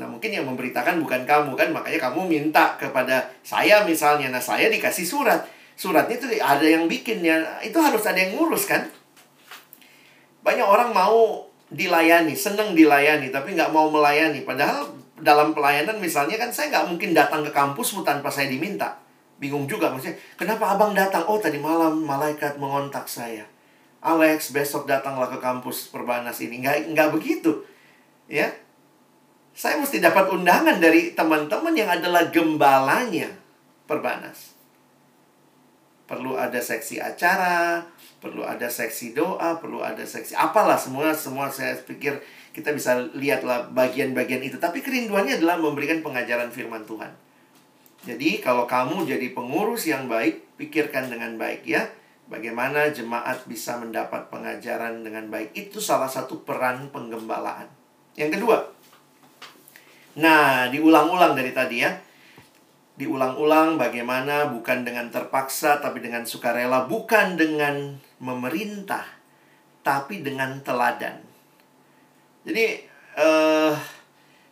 Nah, mungkin yang memberitakan bukan kamu kan, makanya kamu minta kepada saya misalnya. Nah, saya dikasih surat. Suratnya itu ada yang bikin ya, itu harus ada yang ngurus kan. Banyak orang mau dilayani, seneng dilayani, tapi nggak mau melayani. Padahal dalam pelayanan misalnya kan saya nggak mungkin datang ke kampusmu tanpa saya diminta. Bingung juga maksudnya, kenapa abang datang? Oh tadi malam malaikat mengontak saya. Alex besok datanglah ke kampus perbanas ini. Nggak, nggak begitu. Ya, saya mesti dapat undangan dari teman-teman yang adalah gembalanya perbanas. Perlu ada seksi acara, perlu ada seksi doa, perlu ada seksi apalah semua semua saya pikir kita bisa lihatlah bagian-bagian itu. Tapi kerinduannya adalah memberikan pengajaran firman Tuhan. Jadi kalau kamu jadi pengurus yang baik, pikirkan dengan baik ya. Bagaimana jemaat bisa mendapat pengajaran dengan baik. Itu salah satu peran penggembalaan. Yang kedua. Nah, diulang-ulang dari tadi ya diulang-ulang bagaimana bukan dengan terpaksa tapi dengan sukarela, bukan dengan memerintah tapi dengan teladan. Jadi eh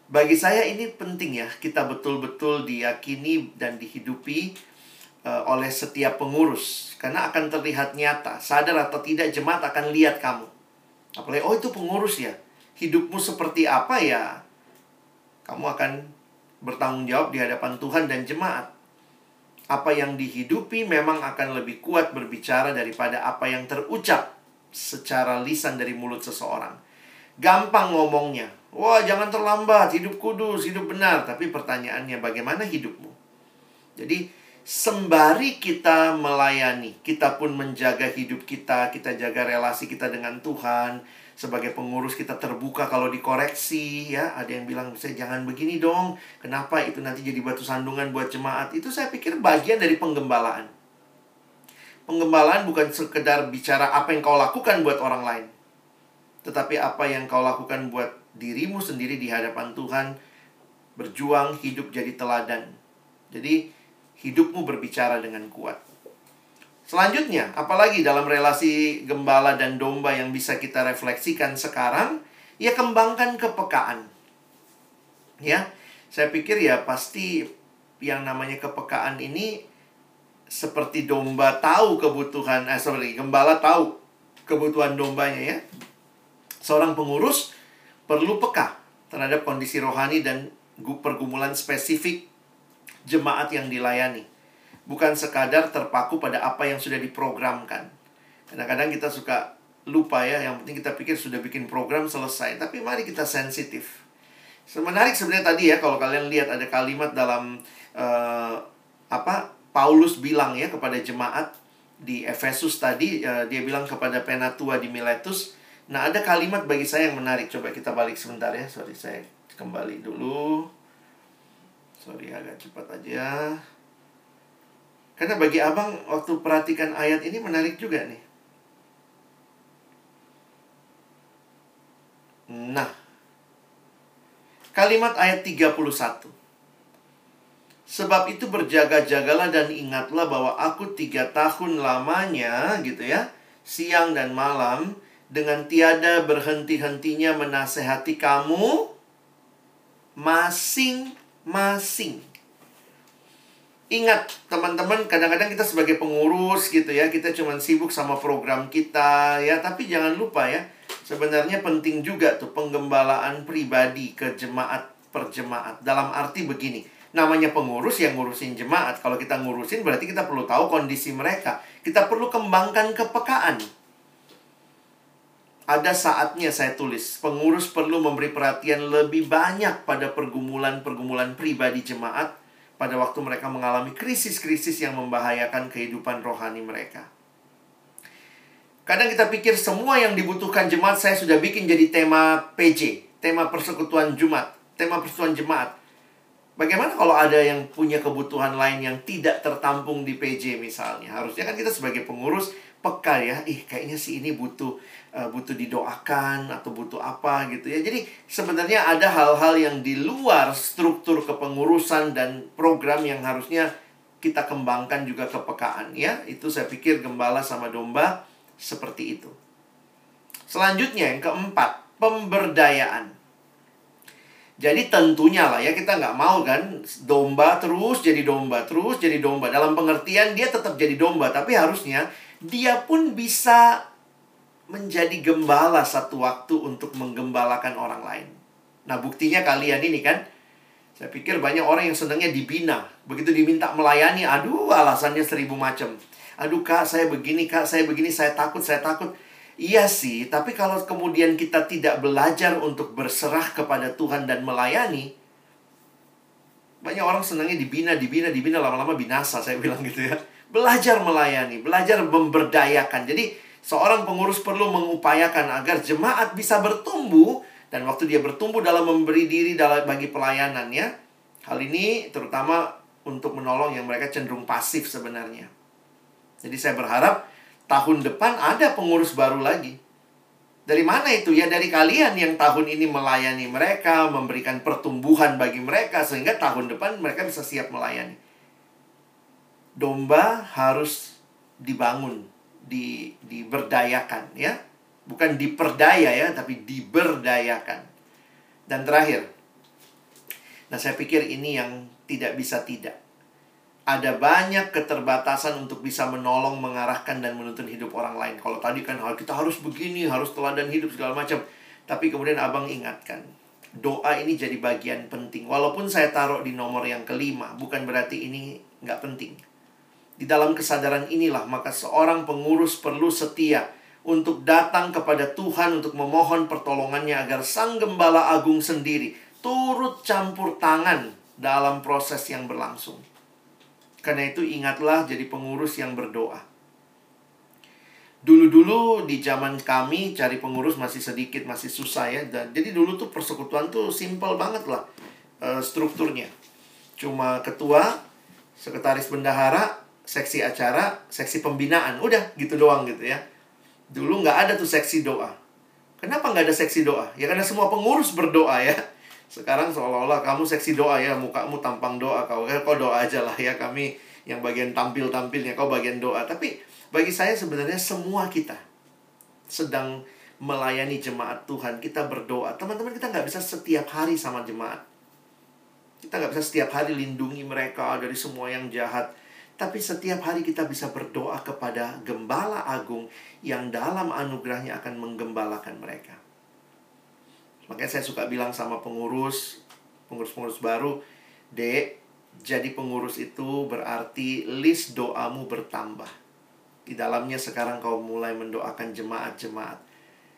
bagi saya ini penting ya, kita betul-betul diyakini dan dihidupi uh, oleh setiap pengurus karena akan terlihat nyata. Sadar atau tidak jemaat akan lihat kamu. Apalagi oh itu pengurus ya. Hidupmu seperti apa ya? Kamu akan bertanggung jawab di hadapan Tuhan dan jemaat. Apa yang dihidupi memang akan lebih kuat berbicara daripada apa yang terucap secara lisan dari mulut seseorang. Gampang ngomongnya. Wah, jangan terlambat, hidup kudus, hidup benar. Tapi pertanyaannya, bagaimana hidupmu? Jadi, sembari kita melayani, kita pun menjaga hidup kita, kita jaga relasi kita dengan Tuhan, sebagai pengurus kita terbuka kalau dikoreksi ya. Ada yang bilang saya jangan begini dong. Kenapa itu nanti jadi batu sandungan buat jemaat? Itu saya pikir bagian dari penggembalaan. Penggembalaan bukan sekedar bicara apa yang kau lakukan buat orang lain. Tetapi apa yang kau lakukan buat dirimu sendiri di hadapan Tuhan berjuang hidup jadi teladan. Jadi hidupmu berbicara dengan kuat Selanjutnya, apalagi dalam relasi gembala dan domba yang bisa kita refleksikan sekarang, ya kembangkan kepekaan. Ya, saya pikir ya pasti yang namanya kepekaan ini seperti domba tahu kebutuhan, eh sorry, gembala tahu kebutuhan dombanya ya. Seorang pengurus perlu peka terhadap kondisi rohani dan pergumulan spesifik jemaat yang dilayani. Bukan sekadar terpaku pada apa yang sudah diprogramkan. Kadang-kadang kita suka lupa ya, yang penting kita pikir sudah bikin program selesai. Tapi mari kita sensitif. Semenarik sebenarnya tadi ya, kalau kalian lihat ada kalimat dalam uh, apa Paulus bilang ya kepada jemaat di Efesus tadi, uh, dia bilang kepada penatua di Miletus, Nah, ada kalimat bagi saya yang menarik. Coba kita balik sebentar ya. Sorry, saya kembali dulu. Sorry, agak cepat aja. Karena bagi abang, waktu perhatikan ayat ini menarik juga nih. Nah, kalimat ayat 31. Sebab itu berjaga-jagalah dan ingatlah bahwa aku tiga tahun lamanya gitu ya, siang dan malam, dengan tiada berhenti-hentinya menasehati kamu masing-masing. Ingat, teman-teman, kadang-kadang kita sebagai pengurus gitu ya, kita cuma sibuk sama program kita ya, tapi jangan lupa ya, sebenarnya penting juga tuh penggembalaan pribadi ke jemaat per jemaat. Dalam arti begini, namanya pengurus yang ngurusin jemaat. Kalau kita ngurusin berarti kita perlu tahu kondisi mereka. Kita perlu kembangkan kepekaan ada saatnya saya tulis, pengurus perlu memberi perhatian lebih banyak pada pergumulan-pergumulan pribadi jemaat pada waktu mereka mengalami krisis-krisis yang membahayakan kehidupan rohani mereka. Kadang kita pikir semua yang dibutuhkan jemaat saya sudah bikin jadi tema PJ, tema persekutuan Jumat, tema persekutuan jemaat. Bagaimana kalau ada yang punya kebutuhan lain yang tidak tertampung di PJ misalnya? Harusnya kan kita sebagai pengurus peka ya, ih kayaknya si ini butuh uh, butuh didoakan atau butuh apa gitu ya. Jadi sebenarnya ada hal-hal yang di luar struktur kepengurusan dan program yang harusnya kita kembangkan juga kepekaan ya. Itu saya pikir gembala sama domba seperti itu. Selanjutnya yang keempat, pemberdayaan. Jadi tentunya lah ya kita nggak mau kan domba terus jadi domba terus jadi domba dalam pengertian dia tetap jadi domba tapi harusnya dia pun bisa menjadi gembala satu waktu untuk menggembalakan orang lain. Nah, buktinya kalian ini kan, saya pikir banyak orang yang senangnya dibina. Begitu diminta melayani, aduh alasannya seribu macam. Aduh kak, saya begini, kak, saya begini, saya takut, saya takut. Iya sih, tapi kalau kemudian kita tidak belajar untuk berserah kepada Tuhan dan melayani, banyak orang senangnya dibina, dibina, dibina, lama-lama binasa, saya bilang gitu ya. Belajar melayani, belajar memberdayakan. Jadi seorang pengurus perlu mengupayakan agar jemaat bisa bertumbuh dan waktu dia bertumbuh dalam memberi diri dalam bagi pelayanannya. Hal ini terutama untuk menolong yang mereka cenderung pasif sebenarnya. Jadi saya berharap tahun depan ada pengurus baru lagi. Dari mana itu? Ya dari kalian yang tahun ini melayani mereka, memberikan pertumbuhan bagi mereka sehingga tahun depan mereka bisa siap melayani domba harus dibangun, di diberdayakan ya. Bukan diperdaya ya, tapi diberdayakan. Dan terakhir. Nah, saya pikir ini yang tidak bisa tidak. Ada banyak keterbatasan untuk bisa menolong, mengarahkan, dan menuntun hidup orang lain. Kalau tadi kan kita harus begini, harus teladan hidup segala macam. Tapi kemudian abang ingatkan, doa ini jadi bagian penting. Walaupun saya taruh di nomor yang kelima, bukan berarti ini nggak penting. Di dalam kesadaran inilah maka seorang pengurus perlu setia untuk datang kepada Tuhan untuk memohon pertolongannya agar Sang Gembala Agung sendiri turut campur tangan dalam proses yang berlangsung. Karena itu ingatlah jadi pengurus yang berdoa. Dulu-dulu di zaman kami cari pengurus masih sedikit, masih susah ya. Dan, jadi dulu tuh persekutuan tuh simple banget lah uh, strukturnya. Cuma ketua, sekretaris bendahara, seksi acara, seksi pembinaan. Udah gitu doang gitu ya. Dulu nggak ada tuh seksi doa. Kenapa nggak ada seksi doa? Ya karena semua pengurus berdoa ya. Sekarang seolah-olah kamu seksi doa ya, mukamu tampang doa. Kau, eh, kau doa aja lah ya, kami yang bagian tampil-tampilnya, kau bagian doa. Tapi Bagi saya sebenarnya semua kita sedang melayani jemaat Tuhan, kita berdoa. Teman-teman kita nggak bisa setiap hari sama jemaat. Kita nggak bisa setiap hari lindungi mereka dari semua yang jahat. Tapi setiap hari kita bisa berdoa kepada Gembala Agung yang dalam anugerahnya akan menggembalakan mereka. Makanya saya suka bilang sama pengurus, pengurus-pengurus baru, Dek, jadi pengurus itu berarti list doamu bertambah. Di dalamnya sekarang kau mulai mendoakan jemaat-jemaat.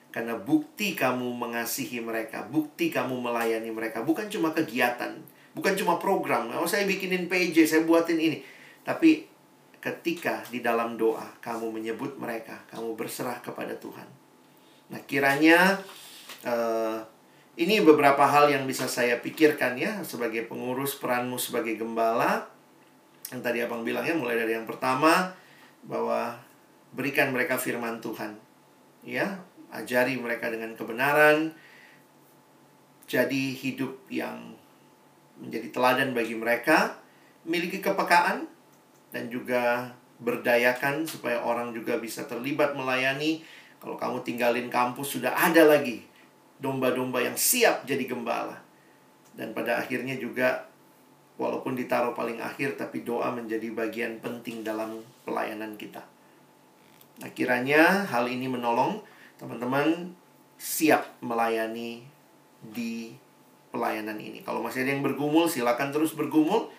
Karena bukti kamu mengasihi mereka, bukti kamu melayani mereka, bukan cuma kegiatan, bukan cuma program. Oh, saya bikinin PJ, saya buatin ini tapi ketika di dalam doa kamu menyebut mereka, kamu berserah kepada Tuhan. Nah, kiranya uh, ini beberapa hal yang bisa saya pikirkan ya sebagai pengurus peranmu sebagai gembala. Yang tadi Abang bilang ya mulai dari yang pertama bahwa berikan mereka firman Tuhan. Ya, ajari mereka dengan kebenaran. Jadi hidup yang menjadi teladan bagi mereka, miliki kepekaan dan juga berdayakan supaya orang juga bisa terlibat melayani. Kalau kamu tinggalin kampus sudah ada lagi domba-domba yang siap jadi gembala. Dan pada akhirnya juga walaupun ditaruh paling akhir tapi doa menjadi bagian penting dalam pelayanan kita. Nah, kiranya hal ini menolong teman-teman siap melayani di pelayanan ini. Kalau masih ada yang bergumul, silakan terus bergumul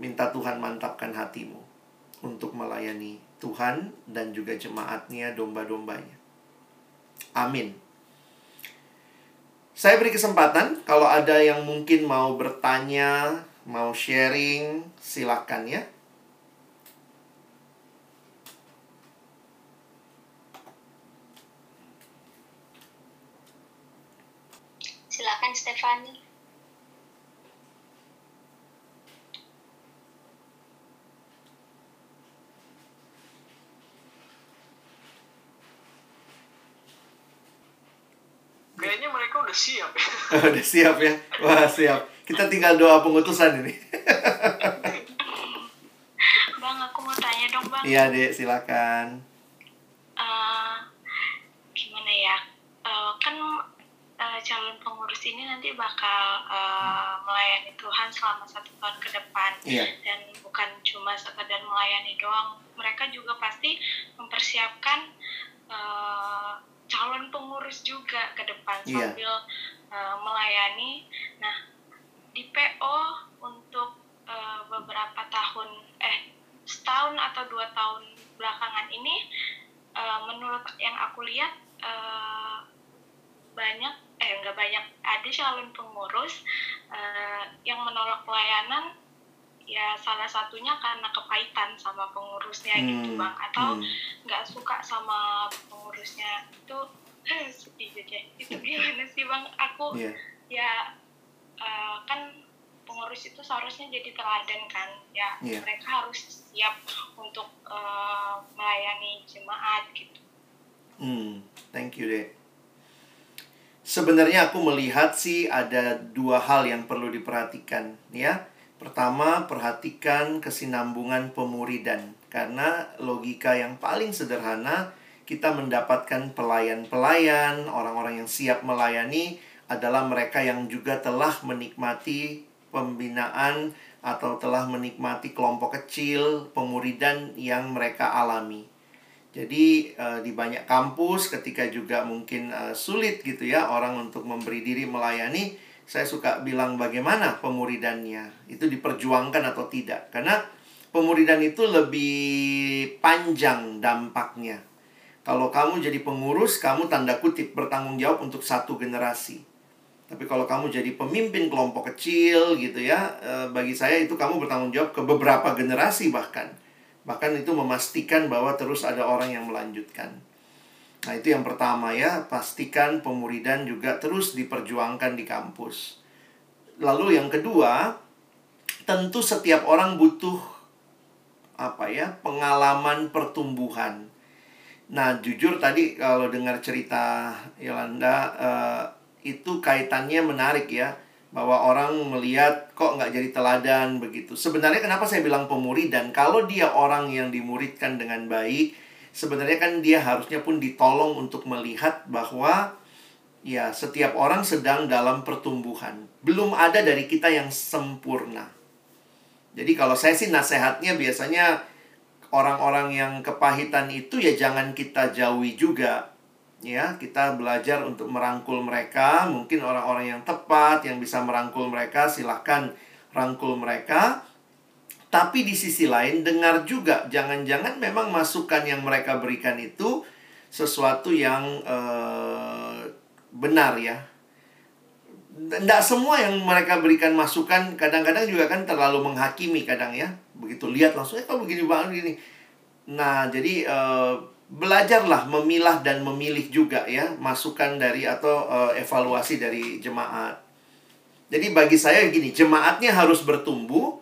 minta Tuhan mantapkan hatimu untuk melayani Tuhan dan juga jemaatnya, domba-dombanya. Amin. Saya beri kesempatan kalau ada yang mungkin mau bertanya, mau sharing, silakan ya. Silakan Stefani. Kayaknya mereka udah siap ya. [laughs] udah siap ya. Wah, siap. Kita tinggal doa pengutusan ini. bang, aku mau tanya dong, Bang. Iya, Dek, silakan. Uh, gimana ya? Uh, kan uh, calon pengurus ini nanti bakal uh, melayani Tuhan selama satu tahun ke depan. Iya. Dan bukan cuma sekedar melayani doang. Mereka juga pasti mempersiapkan uh, calon pengurus juga ke depan yeah. sambil uh, melayani. Nah, di PO untuk uh, beberapa tahun, eh setahun atau dua tahun belakangan ini, uh, menurut yang aku lihat uh, banyak, eh nggak banyak, ada calon pengurus uh, yang menolak pelayanan ya salah satunya karena kepahitan sama pengurusnya gitu, hmm. gitu bang atau hmm. nggak hmm. suka sama pengurusnya itu [clears throat] sedih aja itu gimana sih bang aku yeah. ya uh, kan pengurus itu seharusnya jadi teladan kan ya yeah. mereka harus siap untuk uh, melayani jemaat gitu hmm thank you deh sebenarnya aku melihat sih ada dua hal yang perlu diperhatikan ya Pertama, perhatikan kesinambungan pemuridan. Karena logika yang paling sederhana, kita mendapatkan pelayan-pelayan, orang-orang yang siap melayani adalah mereka yang juga telah menikmati pembinaan atau telah menikmati kelompok kecil pemuridan yang mereka alami. Jadi uh, di banyak kampus ketika juga mungkin uh, sulit gitu ya orang untuk memberi diri melayani, saya suka bilang bagaimana pemuridannya. Itu diperjuangkan atau tidak. Karena pemuridan itu lebih panjang dampaknya. Kalau kamu jadi pengurus kamu tanda kutip bertanggung jawab untuk satu generasi. Tapi kalau kamu jadi pemimpin kelompok kecil gitu ya eh, bagi saya itu kamu bertanggung jawab ke beberapa generasi bahkan. Bahkan itu memastikan bahwa terus ada orang yang melanjutkan Nah, itu yang pertama ya, pastikan pemuridan juga terus diperjuangkan di kampus. Lalu yang kedua, tentu setiap orang butuh apa ya, pengalaman pertumbuhan. Nah, jujur tadi kalau dengar cerita Yolanda uh, itu kaitannya menarik ya bahwa orang melihat kok nggak jadi teladan begitu. Sebenarnya kenapa saya bilang pemuridan? Kalau dia orang yang dimuridkan dengan baik, sebenarnya kan dia harusnya pun ditolong untuk melihat bahwa ya setiap orang sedang dalam pertumbuhan. Belum ada dari kita yang sempurna. Jadi kalau saya sih nasihatnya biasanya orang-orang yang kepahitan itu ya jangan kita jauhi juga. Ya, kita belajar untuk merangkul mereka. Mungkin orang-orang yang tepat yang bisa merangkul mereka, silahkan rangkul mereka. Tapi di sisi lain dengar juga jangan-jangan memang masukan yang mereka berikan itu sesuatu yang uh, benar ya. Tidak semua yang mereka berikan masukan kadang-kadang juga kan terlalu menghakimi kadang ya. Begitu lihat langsung eh kok begini banget gini. Nah, jadi uh, belajarlah memilah dan memilih juga ya masukan dari atau uh, evaluasi dari jemaat. Jadi bagi saya gini, jemaatnya harus bertumbuh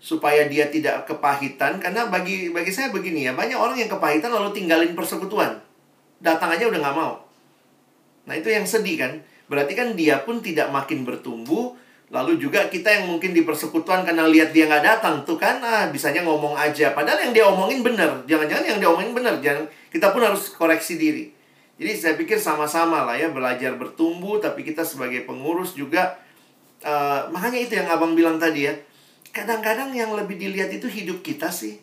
supaya dia tidak kepahitan. Karena bagi bagi saya begini ya banyak orang yang kepahitan lalu tinggalin persekutuan. Datang aja udah nggak mau. Nah itu yang sedih kan? Berarti kan dia pun tidak makin bertumbuh lalu juga kita yang mungkin di persekutuan karena lihat dia nggak datang tuh kan ah bisanya ngomong aja. Padahal yang dia omongin bener jangan-jangan yang dia omongin bener jangan kita pun harus koreksi diri. Jadi saya pikir sama-sama lah ya belajar bertumbuh tapi kita sebagai pengurus juga uh, makanya itu yang abang bilang tadi ya kadang-kadang yang lebih dilihat itu hidup kita sih.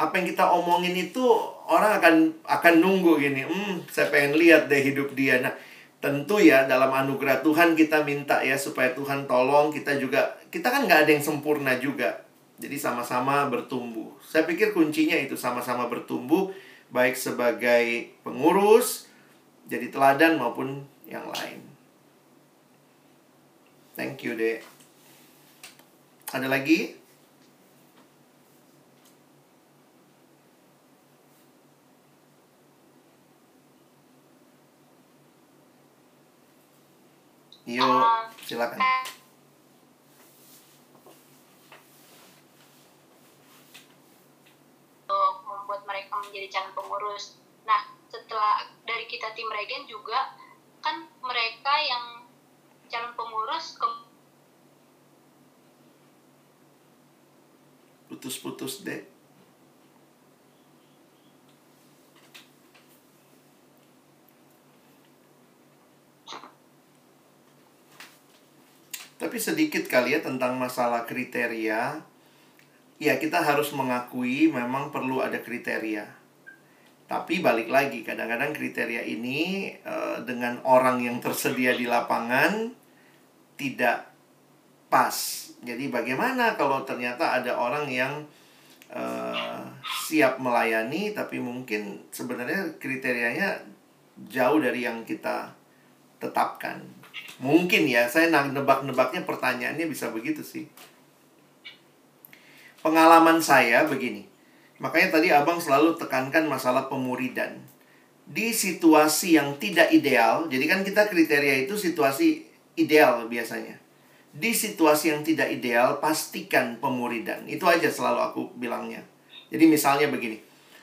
Apa yang kita omongin itu orang akan akan nunggu gini, hmm, saya pengen lihat deh hidup dia. Nah, tentu ya dalam anugerah Tuhan kita minta ya supaya Tuhan tolong kita juga kita kan nggak ada yang sempurna juga. Jadi sama-sama bertumbuh. Saya pikir kuncinya itu sama-sama bertumbuh baik sebagai pengurus, jadi teladan maupun yang lain. Thank you, Dek. Ada lagi? Yuk, uh, silakan. Membuat mereka menjadi calon pengurus. Nah, setelah dari kita tim regen juga kan mereka yang calon pengurus putus-putus deh. Tapi sedikit kali ya tentang masalah kriteria. Ya, kita harus mengakui memang perlu ada kriteria. Tapi balik lagi, kadang-kadang kriteria ini uh, dengan orang yang tersedia di lapangan tidak pas jadi bagaimana kalau ternyata ada orang yang uh, siap melayani tapi mungkin sebenarnya kriterianya jauh dari yang kita tetapkan. Mungkin ya, saya nebak-nebaknya pertanyaannya bisa begitu sih. Pengalaman saya begini. Makanya tadi Abang selalu tekankan masalah pemuridan. Di situasi yang tidak ideal, jadi kan kita kriteria itu situasi ideal biasanya di situasi yang tidak ideal, pastikan pemuridan. Itu aja selalu aku bilangnya. Jadi misalnya begini.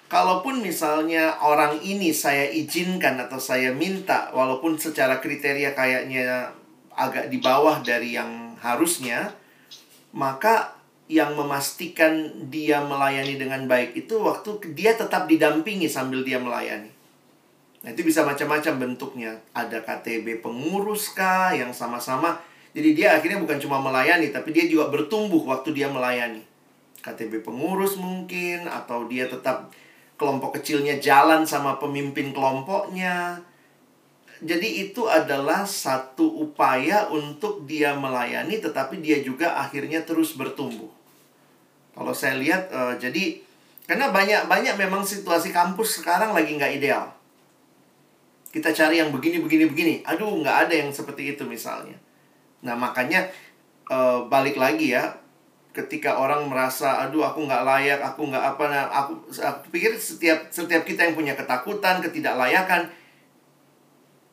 Kalaupun misalnya orang ini saya izinkan atau saya minta walaupun secara kriteria kayaknya agak di bawah dari yang harusnya, maka yang memastikan dia melayani dengan baik itu waktu dia tetap didampingi sambil dia melayani. Nah, itu bisa macam-macam bentuknya. Ada KTB pengurus kah yang sama-sama jadi dia akhirnya bukan cuma melayani, tapi dia juga bertumbuh waktu dia melayani. KTB pengurus mungkin, atau dia tetap kelompok kecilnya jalan sama pemimpin kelompoknya. Jadi itu adalah satu upaya untuk dia melayani, tetapi dia juga akhirnya terus bertumbuh. Kalau saya lihat, uh, jadi karena banyak banyak memang situasi kampus sekarang lagi nggak ideal. Kita cari yang begini, begini, begini. Aduh, nggak ada yang seperti itu misalnya. Nah, makanya uh, balik lagi ya, ketika orang merasa aduh aku nggak layak, aku nggak apa nah aku aku pikir setiap setiap kita yang punya ketakutan, ketidaklayakan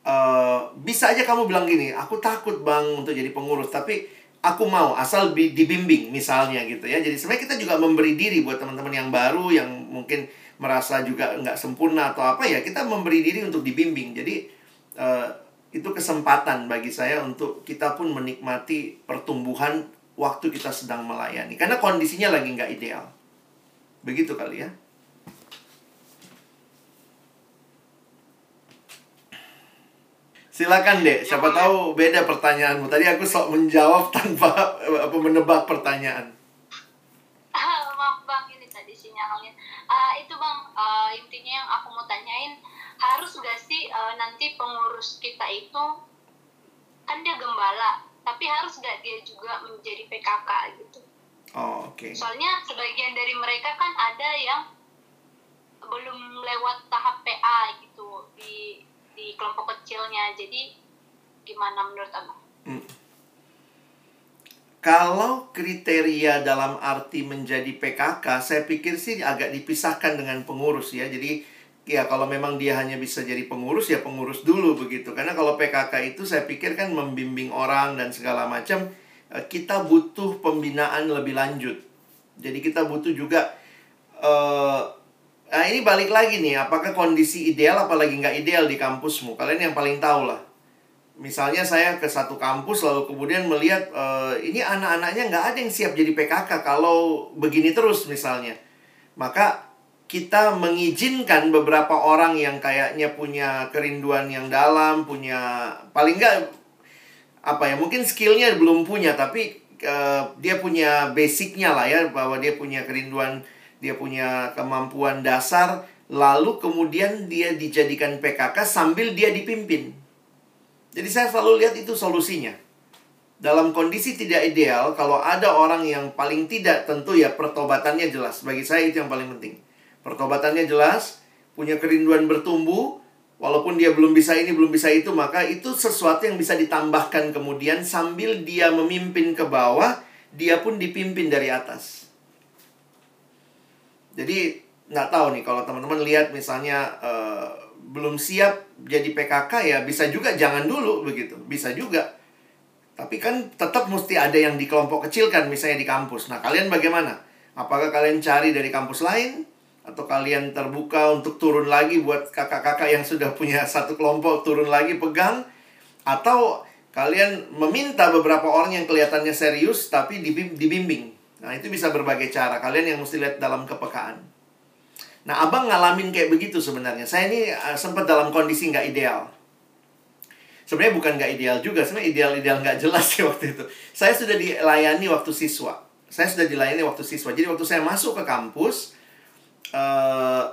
uh, bisa aja kamu bilang gini, aku takut Bang untuk jadi pengurus, tapi aku mau asal dibimbing misalnya gitu ya. Jadi sebenarnya kita juga memberi diri buat teman-teman yang baru yang mungkin merasa juga nggak sempurna atau apa ya, kita memberi diri untuk dibimbing. Jadi uh, itu kesempatan bagi saya untuk kita pun menikmati pertumbuhan waktu kita sedang melayani. Karena kondisinya lagi nggak ideal. Begitu kali ya. Silakan deh, siapa tahu beda pertanyaanmu. Tadi aku sok menjawab tanpa apa menebak pertanyaan. Ah Maaf bang, ini tadi sinyalnya. ah itu bang, uh, intinya yang aku mau tanyain, harus gak sih uh, nanti pengurus kita itu kan dia gembala, tapi harus gak dia juga menjadi PKK gitu? Oh, oke. Okay. Soalnya sebagian dari mereka kan ada yang belum lewat tahap PA gitu di di kelompok kecilnya jadi gimana menurut abang? Hmm. Kalau kriteria dalam arti menjadi PKK, saya pikir sih agak dipisahkan dengan pengurus ya. Jadi ya kalau memang dia hanya bisa jadi pengurus ya pengurus dulu begitu. Karena kalau PKK itu saya pikir kan membimbing orang dan segala macam eh, kita butuh pembinaan lebih lanjut. Jadi kita butuh juga uh, Nah ini balik lagi nih, apakah kondisi ideal apalagi nggak ideal di kampusmu? Kalian yang paling tahu lah. Misalnya saya ke satu kampus lalu kemudian melihat uh, ini anak-anaknya nggak ada yang siap jadi PKK kalau begini terus misalnya. Maka kita mengizinkan beberapa orang yang kayaknya punya kerinduan yang dalam, punya paling nggak apa ya mungkin skillnya belum punya tapi uh, dia punya basicnya lah ya bahwa dia punya kerinduan dia punya kemampuan dasar, lalu kemudian dia dijadikan PKK sambil dia dipimpin. Jadi saya selalu lihat itu solusinya. Dalam kondisi tidak ideal, kalau ada orang yang paling tidak tentu ya pertobatannya jelas. Bagi saya itu yang paling penting. Pertobatannya jelas, punya kerinduan bertumbuh, walaupun dia belum bisa ini, belum bisa itu, maka itu sesuatu yang bisa ditambahkan kemudian sambil dia memimpin ke bawah, dia pun dipimpin dari atas. Jadi nggak tahu nih kalau teman-teman lihat misalnya uh, belum siap jadi PKK ya bisa juga jangan dulu begitu. Bisa juga. Tapi kan tetap mesti ada yang di kelompok kecil kan misalnya di kampus. Nah kalian bagaimana? Apakah kalian cari dari kampus lain atau kalian terbuka untuk turun lagi buat kakak-kakak yang sudah punya satu kelompok turun lagi pegang atau kalian meminta beberapa orang yang kelihatannya serius tapi dibimbing Nah, itu bisa berbagai cara. Kalian yang mesti lihat dalam kepekaan. Nah, abang ngalamin kayak begitu sebenarnya. Saya ini uh, sempat dalam kondisi nggak ideal. Sebenarnya bukan nggak ideal juga, sebenarnya ideal-ideal nggak jelas [laughs] sih waktu itu. Saya sudah dilayani waktu siswa. Saya sudah dilayani waktu siswa. Jadi waktu saya masuk ke kampus, uh,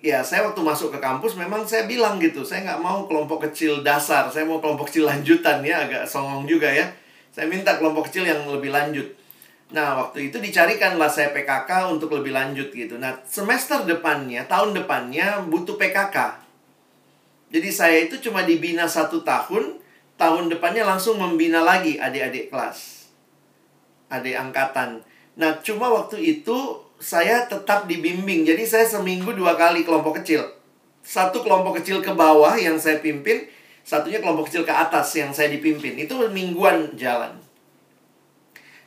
ya saya waktu masuk ke kampus memang saya bilang gitu, saya nggak mau kelompok kecil dasar, saya mau kelompok kecil lanjutan ya, agak songong juga ya. Saya minta kelompok kecil yang lebih lanjut. Nah, waktu itu dicarikanlah saya PKK untuk lebih lanjut gitu. Nah, semester depannya, tahun depannya butuh PKK. Jadi saya itu cuma dibina satu tahun, tahun depannya langsung membina lagi adik-adik kelas. Adik angkatan. Nah, cuma waktu itu saya tetap dibimbing. Jadi saya seminggu dua kali kelompok kecil. Satu kelompok kecil ke bawah yang saya pimpin, satunya kelompok kecil ke atas yang saya dipimpin. Itu mingguan jalan.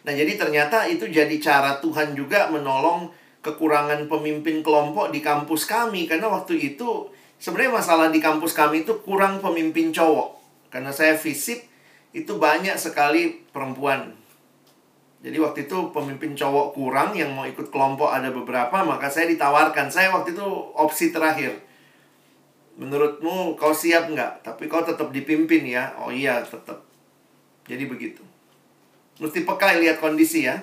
Nah, jadi ternyata itu jadi cara Tuhan juga menolong kekurangan pemimpin kelompok di kampus kami karena waktu itu sebenarnya masalah di kampus kami itu kurang pemimpin cowok. Karena saya fisik itu banyak sekali perempuan. Jadi waktu itu pemimpin cowok kurang yang mau ikut kelompok ada beberapa, maka saya ditawarkan. Saya waktu itu opsi terakhir. Menurutmu kau siap nggak? Tapi kau tetap dipimpin ya. Oh iya, tetap. Jadi begitu. Mesti peka lihat kondisi ya.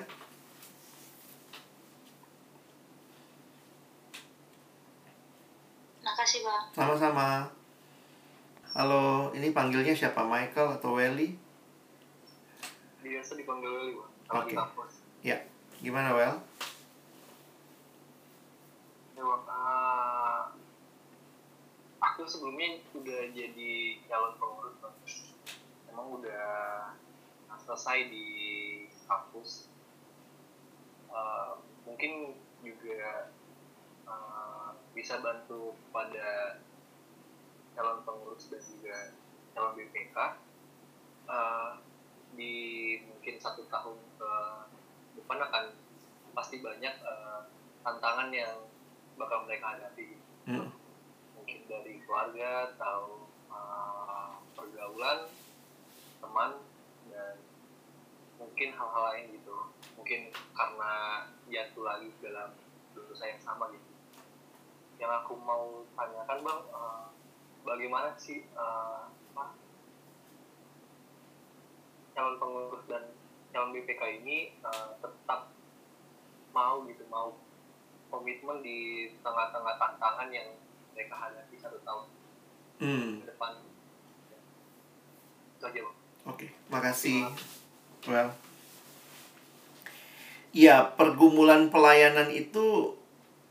Makasih, Bang. Sama-sama. Halo, ini panggilnya siapa? Michael atau Welly? Biasa dipanggil Welly, Bang. Oke. Okay. Ya, gimana, Well? Ya. Uh, aku sebelumnya udah jadi calon pengurus, Bang. Emang udah selesai di kampus uh, mungkin juga uh, bisa bantu pada calon pengurus dan juga calon BPK uh, di mungkin satu tahun ke depan akan pasti banyak uh, tantangan yang bakal mereka hadapi. Hmm. mungkin dari keluarga atau uh, pergaulan teman dan mungkin hal-hal lain gitu. Mungkin karena jatuh lagi dalam dosa yang sama gitu. Yang aku mau tanyakan bang uh, bagaimana sih uh, calon pengurus dan calon BPK ini uh, tetap mau gitu mau komitmen di tengah-tengah tantangan yang mereka hadapi satu tahun hmm. ke depan. Itu aja oke okay. makasih well. Ya pergumulan pelayanan itu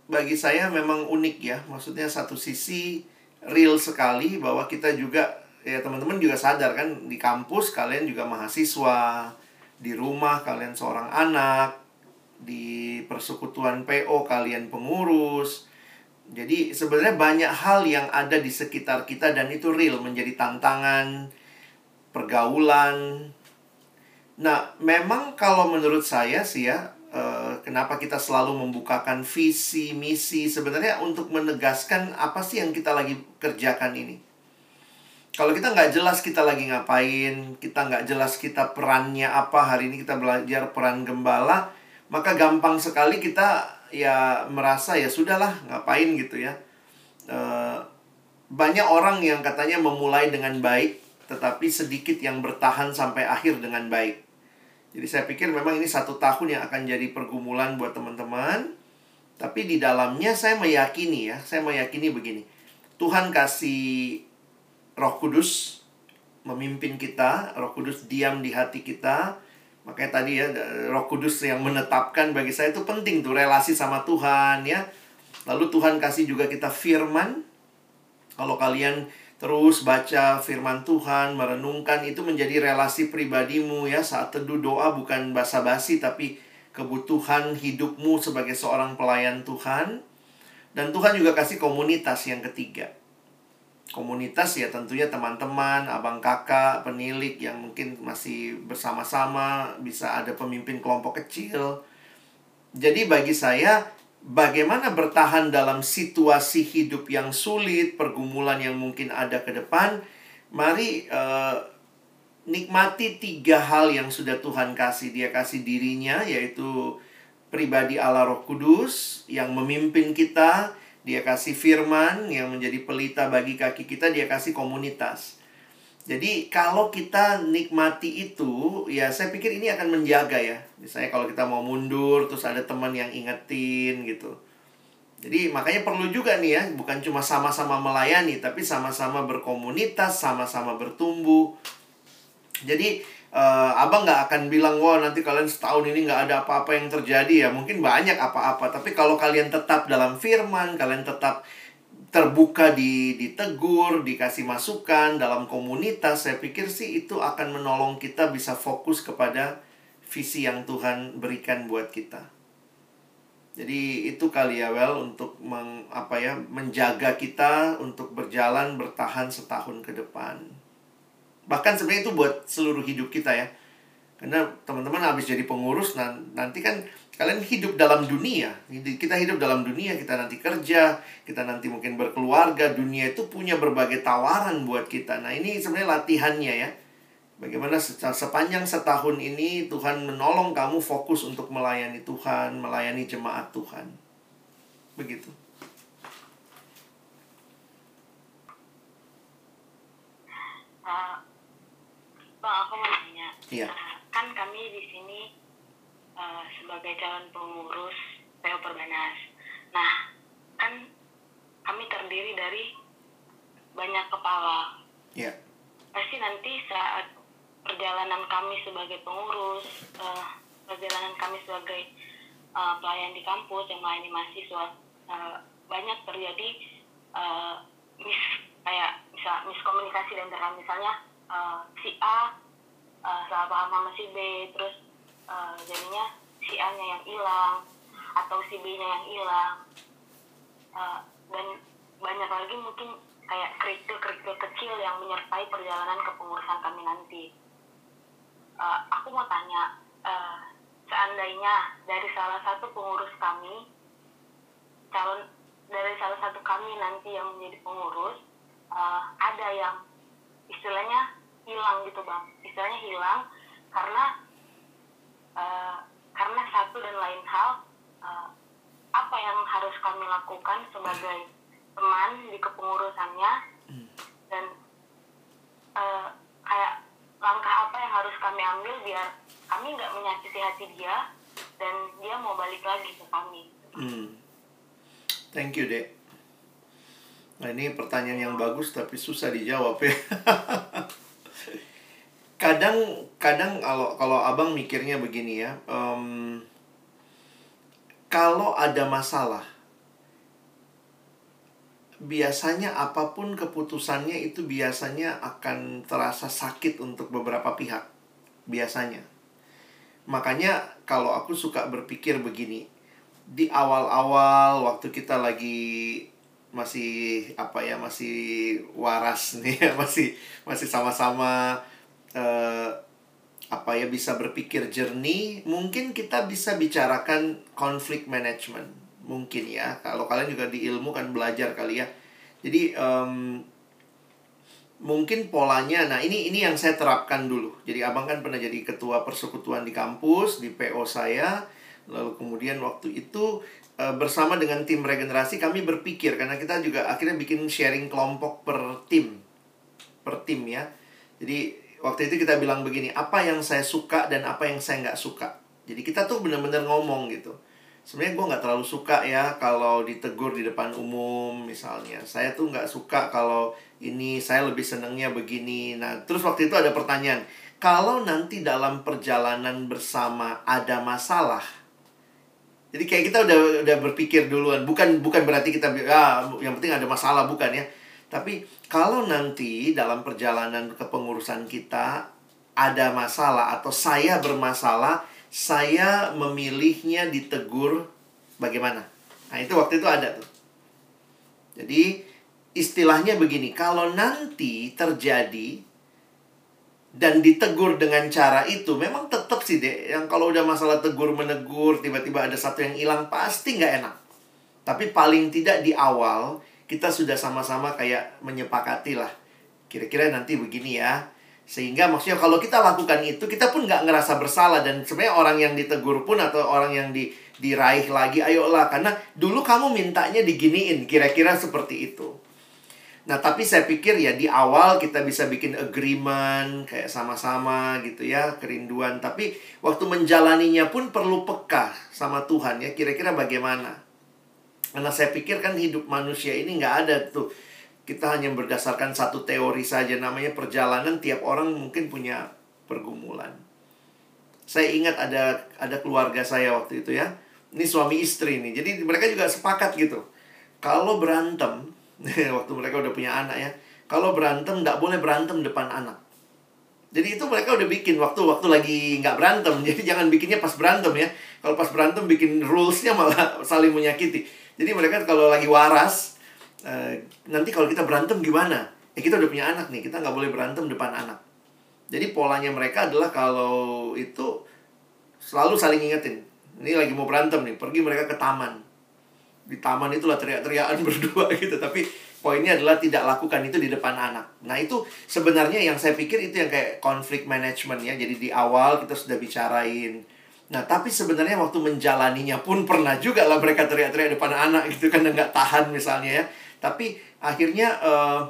bagi saya memang unik ya. Maksudnya satu sisi real sekali bahwa kita juga ya teman-teman juga sadar kan di kampus kalian juga mahasiswa di rumah kalian seorang anak di persekutuan PO kalian pengurus. Jadi sebenarnya banyak hal yang ada di sekitar kita dan itu real menjadi tantangan pergaulan. Nah memang kalau menurut saya sih ya Eh, kenapa kita selalu membukakan visi misi sebenarnya untuk menegaskan apa sih yang kita lagi kerjakan ini kalau kita nggak jelas kita lagi ngapain kita nggak jelas kita perannya apa hari ini kita belajar peran gembala maka gampang sekali kita ya merasa ya sudahlah ngapain gitu ya e, banyak orang yang katanya memulai dengan baik tetapi sedikit yang bertahan sampai akhir dengan baik jadi saya pikir memang ini satu tahun yang akan jadi pergumulan buat teman-teman. Tapi di dalamnya saya meyakini ya, saya meyakini begini. Tuhan kasih Roh Kudus memimpin kita, Roh Kudus diam di hati kita. Makanya tadi ya Roh Kudus yang menetapkan bagi saya itu penting tuh relasi sama Tuhan ya. Lalu Tuhan kasih juga kita firman. Kalau kalian terus baca firman Tuhan, merenungkan itu menjadi relasi pribadimu ya saat teduh doa bukan basa-basi tapi kebutuhan hidupmu sebagai seorang pelayan Tuhan. Dan Tuhan juga kasih komunitas yang ketiga. Komunitas ya tentunya teman-teman, abang kakak, penilik yang mungkin masih bersama-sama, bisa ada pemimpin kelompok kecil. Jadi bagi saya bagaimana bertahan dalam situasi hidup yang sulit, pergumulan yang mungkin ada ke depan, mari uh, nikmati tiga hal yang sudah Tuhan kasih. Dia kasih dirinya, yaitu pribadi Allah Roh Kudus yang memimpin kita. Dia kasih firman yang menjadi pelita bagi kaki kita. Dia kasih komunitas. Jadi kalau kita nikmati itu, ya saya pikir ini akan menjaga ya. Misalnya kalau kita mau mundur, terus ada teman yang ingetin gitu. Jadi makanya perlu juga nih ya, bukan cuma sama-sama melayani, tapi sama-sama berkomunitas, sama-sama bertumbuh. Jadi uh, abang nggak akan bilang, wah nanti kalian setahun ini nggak ada apa-apa yang terjadi ya. Mungkin banyak apa-apa, tapi kalau kalian tetap dalam firman, kalian tetap terbuka di ditegur, dikasih masukan dalam komunitas, saya pikir sih itu akan menolong kita bisa fokus kepada visi yang Tuhan berikan buat kita. Jadi itu kali ya well untuk meng, apa ya menjaga kita untuk berjalan bertahan setahun ke depan. Bahkan sebenarnya itu buat seluruh hidup kita ya. Karena teman-teman habis jadi pengurus nanti kan Kalian hidup dalam dunia. Kita hidup dalam dunia, kita nanti kerja, kita nanti mungkin berkeluarga. Dunia itu punya berbagai tawaran buat kita. Nah, ini sebenarnya latihannya ya. Bagaimana sepanjang setahun ini Tuhan menolong kamu fokus untuk melayani Tuhan, melayani jemaat Tuhan. Begitu. Uh, Bang, aku mau nanya. Iya. Uh, kan kami di sini uh, sebagai calon pengurus PO Perbanas. Nah, kan kami terdiri dari banyak kepala. Yeah. Pasti nanti saat perjalanan kami sebagai pengurus, uh, perjalanan kami sebagai uh, pelayan di kampus yang melayani mahasiswa, uh, banyak terjadi uh, mis kayak misal miskomunikasi dan antara misalnya uh, si A uh, salah paham sama si B, terus uh, jadinya si A nya yang hilang atau si B nya yang hilang. Uh, dan banyak lagi mungkin kayak kerikil-kerikil kecil yang menyertai perjalanan kepengurusan kami nanti. Uh, aku mau tanya uh, seandainya dari salah satu pengurus kami calon dari salah satu kami nanti yang menjadi pengurus uh, ada yang istilahnya hilang gitu bang istilahnya hilang karena uh, karena satu dan lain hal uh, apa yang harus kami lakukan sebagai teman di kepengurusannya uh, kayak langkah apa yang harus kami ambil biar kami nggak menyakiti hati dia dan dia mau balik lagi ke kami. Hmm. Thank you, Dek. Nah, ini pertanyaan yang bagus tapi susah dijawab ya. [laughs] kadang kadang kalau kalau abang mikirnya begini ya, um, kalau ada masalah, biasanya apa pun keputusannya itu biasanya akan terasa sakit untuk beberapa pihak, biasanya. Makanya kalau aku suka berpikir begini, di awal-awal waktu kita lagi masih apa ya masih waras nih ya [laughs] masih masih sama-sama uh, apa ya bisa berpikir jernih. Mungkin kita bisa bicarakan konflik management mungkin ya. Kalau kalian juga di ilmu kan belajar kali ya. Jadi um, mungkin polanya nah ini ini yang saya terapkan dulu. Jadi abang kan pernah jadi ketua persekutuan di kampus di PO saya. Lalu kemudian waktu itu bersama dengan tim regenerasi kami berpikir karena kita juga akhirnya bikin sharing kelompok per tim. Per tim ya. Jadi waktu itu kita bilang begini apa yang saya suka dan apa yang saya nggak suka? Jadi kita tuh benar-benar ngomong gitu. Sebenarnya gue nggak terlalu suka ya kalau ditegur di depan umum misalnya. Saya tuh nggak suka kalau ini saya lebih senengnya begini. Nah terus waktu itu ada pertanyaan kalau nanti dalam perjalanan bersama ada masalah jadi kayak kita udah udah berpikir duluan, bukan bukan berarti kita ah yang penting ada masalah bukan ya. Tapi kalau nanti dalam perjalanan kepengurusan kita ada masalah atau saya bermasalah, saya memilihnya ditegur bagaimana? Nah, itu waktu itu ada tuh. Jadi istilahnya begini, kalau nanti terjadi dan ditegur dengan cara itu memang tetap sih deh yang kalau udah masalah tegur menegur tiba-tiba ada satu yang hilang pasti nggak enak. Tapi paling tidak di awal kita sudah sama-sama kayak menyepakati lah kira-kira nanti begini ya. Sehingga maksudnya kalau kita lakukan itu kita pun nggak ngerasa bersalah. Dan sebenarnya orang yang ditegur pun atau orang yang di diraih lagi ayolah. Karena dulu kamu mintanya diginiin kira-kira seperti itu Nah, tapi saya pikir ya di awal kita bisa bikin agreement kayak sama-sama gitu ya, kerinduan. Tapi waktu menjalaninya pun perlu peka sama Tuhan ya, kira-kira bagaimana. Karena saya pikir kan hidup manusia ini nggak ada tuh. Kita hanya berdasarkan satu teori saja namanya perjalanan tiap orang mungkin punya pergumulan. Saya ingat ada ada keluarga saya waktu itu ya. Ini suami istri nih. Jadi mereka juga sepakat gitu. Kalau berantem, [laughs] waktu mereka udah punya anak ya. Kalau berantem nggak boleh berantem depan anak. Jadi itu mereka udah bikin waktu-waktu lagi nggak berantem. [laughs] Jadi jangan bikinnya pas berantem ya. Kalau pas berantem bikin rulesnya malah [laughs] saling menyakiti. Jadi mereka kalau lagi waras uh, nanti kalau kita berantem gimana? Ya kita udah punya anak nih kita nggak boleh berantem depan anak. Jadi polanya mereka adalah kalau itu selalu saling ingetin ini lagi mau berantem nih pergi mereka ke taman di taman itulah teriak-teriakan [laughs] berdua gitu. Tapi poinnya adalah tidak lakukan itu di depan anak. Nah itu sebenarnya yang saya pikir itu yang kayak konflik management ya. Jadi di awal kita sudah bicarain. Nah tapi sebenarnya waktu menjalaninya pun pernah juga lah mereka teriak-teriak depan anak gitu kan nggak tahan misalnya ya. Tapi akhirnya uh,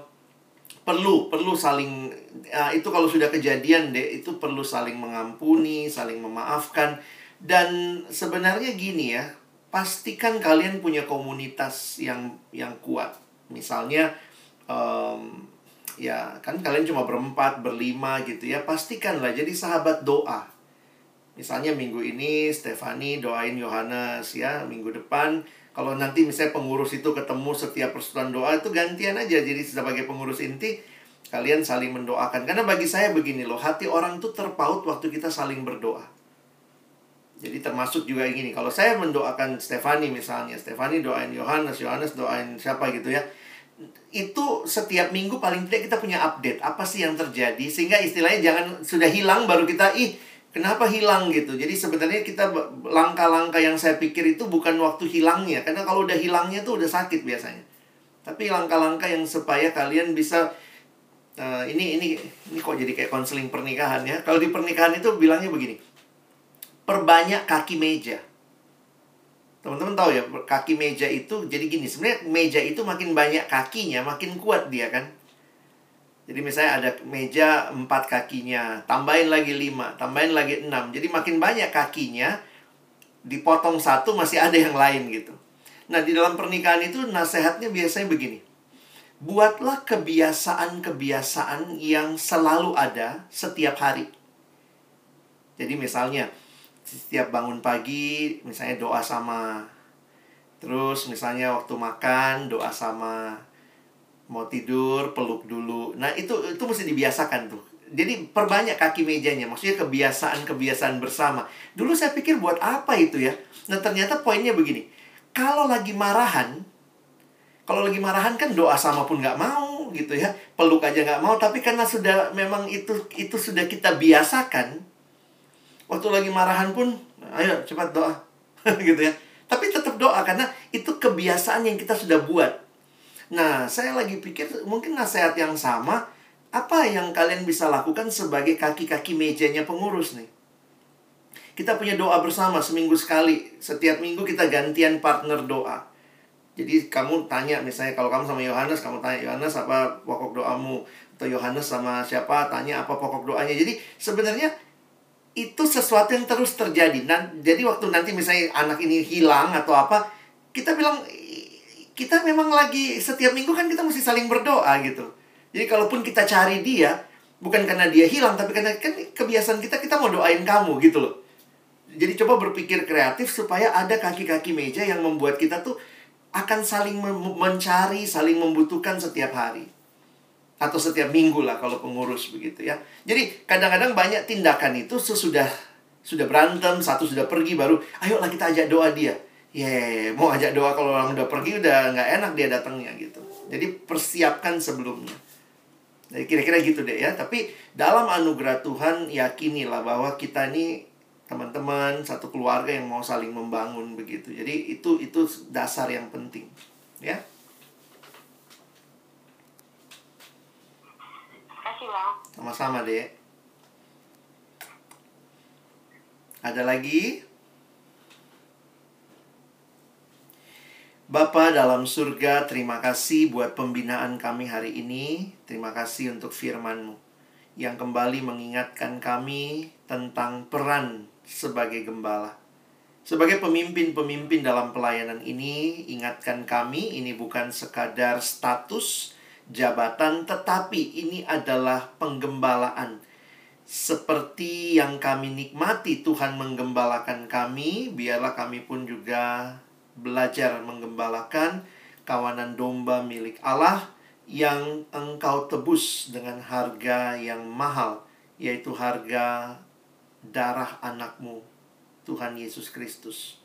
perlu perlu saling uh, itu kalau sudah kejadian deh itu perlu saling mengampuni saling memaafkan. Dan sebenarnya gini ya pastikan kalian punya komunitas yang yang kuat. Misalnya um, ya kan kalian cuma berempat, berlima gitu ya. Pastikanlah jadi sahabat doa. Misalnya minggu ini Stefani doain Yohanes ya, minggu depan kalau nanti misalnya pengurus itu ketemu setiap persekutuan doa itu gantian aja jadi sebagai pengurus inti kalian saling mendoakan. Karena bagi saya begini loh, hati orang tuh terpaut waktu kita saling berdoa. Jadi termasuk juga gini, kalau saya mendoakan Stefani misalnya, Stefani doain Yohanes, Yohanes doain siapa gitu ya. Itu setiap minggu paling tidak kita punya update apa sih yang terjadi sehingga istilahnya jangan sudah hilang baru kita ih kenapa hilang gitu. Jadi sebenarnya kita langkah-langkah yang saya pikir itu bukan waktu hilangnya karena kalau udah hilangnya tuh udah sakit biasanya. Tapi langkah-langkah yang supaya kalian bisa uh, ini ini ini kok jadi kayak konseling pernikahan ya. Kalau di pernikahan itu bilangnya begini perbanyak kaki meja. Teman-teman tahu ya, kaki meja itu jadi gini, sebenarnya meja itu makin banyak kakinya, makin kuat dia kan. Jadi misalnya ada meja empat kakinya, tambahin lagi lima, tambahin lagi enam. Jadi makin banyak kakinya, dipotong satu masih ada yang lain gitu. Nah di dalam pernikahan itu nasihatnya biasanya begini. Buatlah kebiasaan-kebiasaan yang selalu ada setiap hari. Jadi misalnya setiap bangun pagi misalnya doa sama terus misalnya waktu makan doa sama mau tidur peluk dulu. Nah, itu itu mesti dibiasakan tuh. Jadi perbanyak kaki mejanya, maksudnya kebiasaan-kebiasaan bersama. Dulu saya pikir buat apa itu ya? Nah, ternyata poinnya begini. Kalau lagi marahan, kalau lagi marahan kan doa sama pun nggak mau gitu ya. Peluk aja nggak mau, tapi karena sudah memang itu itu sudah kita biasakan. Waktu lagi marahan pun, ayo cepat doa [laughs] gitu ya. Tapi tetap doa karena itu kebiasaan yang kita sudah buat. Nah, saya lagi pikir mungkin nasihat yang sama, apa yang kalian bisa lakukan sebagai kaki-kaki mejanya pengurus nih? Kita punya doa bersama seminggu sekali. Setiap minggu kita gantian partner doa. Jadi kamu tanya misalnya kalau kamu sama Yohanes, kamu tanya Yohanes apa pokok doamu? Atau Yohanes sama siapa tanya apa pokok doanya. Jadi sebenarnya itu sesuatu yang terus terjadi. Nah, jadi waktu nanti misalnya anak ini hilang atau apa, kita bilang kita memang lagi setiap minggu kan kita mesti saling berdoa gitu. Jadi kalaupun kita cari dia, bukan karena dia hilang, tapi karena kan kebiasaan kita kita mau doain kamu gitu loh. Jadi coba berpikir kreatif supaya ada kaki-kaki meja yang membuat kita tuh akan saling mencari, saling membutuhkan setiap hari. Atau setiap minggu lah kalau pengurus begitu ya. Jadi kadang-kadang banyak tindakan itu sesudah sudah berantem, satu sudah pergi baru, ayolah kita ajak doa dia. Yeah, mau ajak doa kalau orang udah pergi udah nggak enak dia datangnya gitu. Jadi persiapkan sebelumnya. Jadi kira-kira gitu deh ya. Tapi dalam anugerah Tuhan yakinilah bahwa kita ini teman-teman satu keluarga yang mau saling membangun begitu. Jadi itu itu dasar yang penting ya bang sama-sama deh ada lagi Bapa dalam surga, terima kasih buat pembinaan kami hari ini. Terima kasih untuk firman-Mu yang kembali mengingatkan kami tentang peran sebagai gembala. Sebagai pemimpin-pemimpin dalam pelayanan ini, ingatkan kami ini bukan sekadar status jabatan, tetapi ini adalah penggembalaan. Seperti yang kami nikmati Tuhan menggembalakan kami, biarlah kami pun juga belajar menggembalakan kawanan domba milik Allah yang engkau tebus dengan harga yang mahal, yaitu harga darah anakmu, Tuhan Yesus Kristus.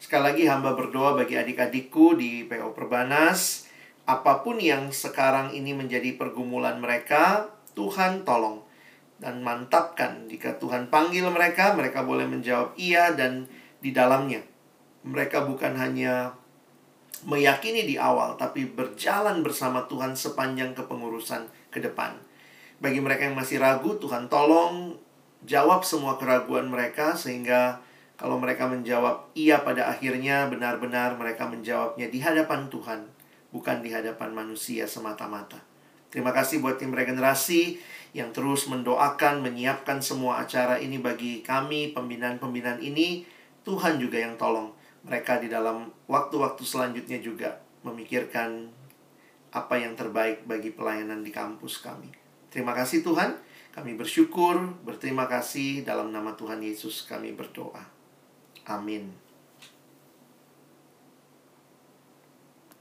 Sekali lagi hamba berdoa bagi adik-adikku di PO Perbanas, apa pun yang sekarang ini menjadi pergumulan mereka, Tuhan tolong dan mantapkan jika Tuhan panggil mereka, mereka boleh menjawab iya dan di dalamnya mereka bukan hanya meyakini di awal, tapi berjalan bersama Tuhan sepanjang kepengurusan ke depan. Bagi mereka yang masih ragu, Tuhan tolong jawab semua keraguan mereka sehingga kalau mereka menjawab iya pada akhirnya benar-benar mereka menjawabnya di hadapan Tuhan, bukan di hadapan manusia semata-mata. Terima kasih buat tim regenerasi yang terus mendoakan, menyiapkan semua acara ini bagi kami, pembinaan-pembinaan ini. Tuhan juga yang tolong mereka di dalam waktu-waktu selanjutnya juga memikirkan apa yang terbaik bagi pelayanan di kampus kami. Terima kasih Tuhan, kami bersyukur, berterima kasih dalam nama Tuhan Yesus kami berdoa. Amin.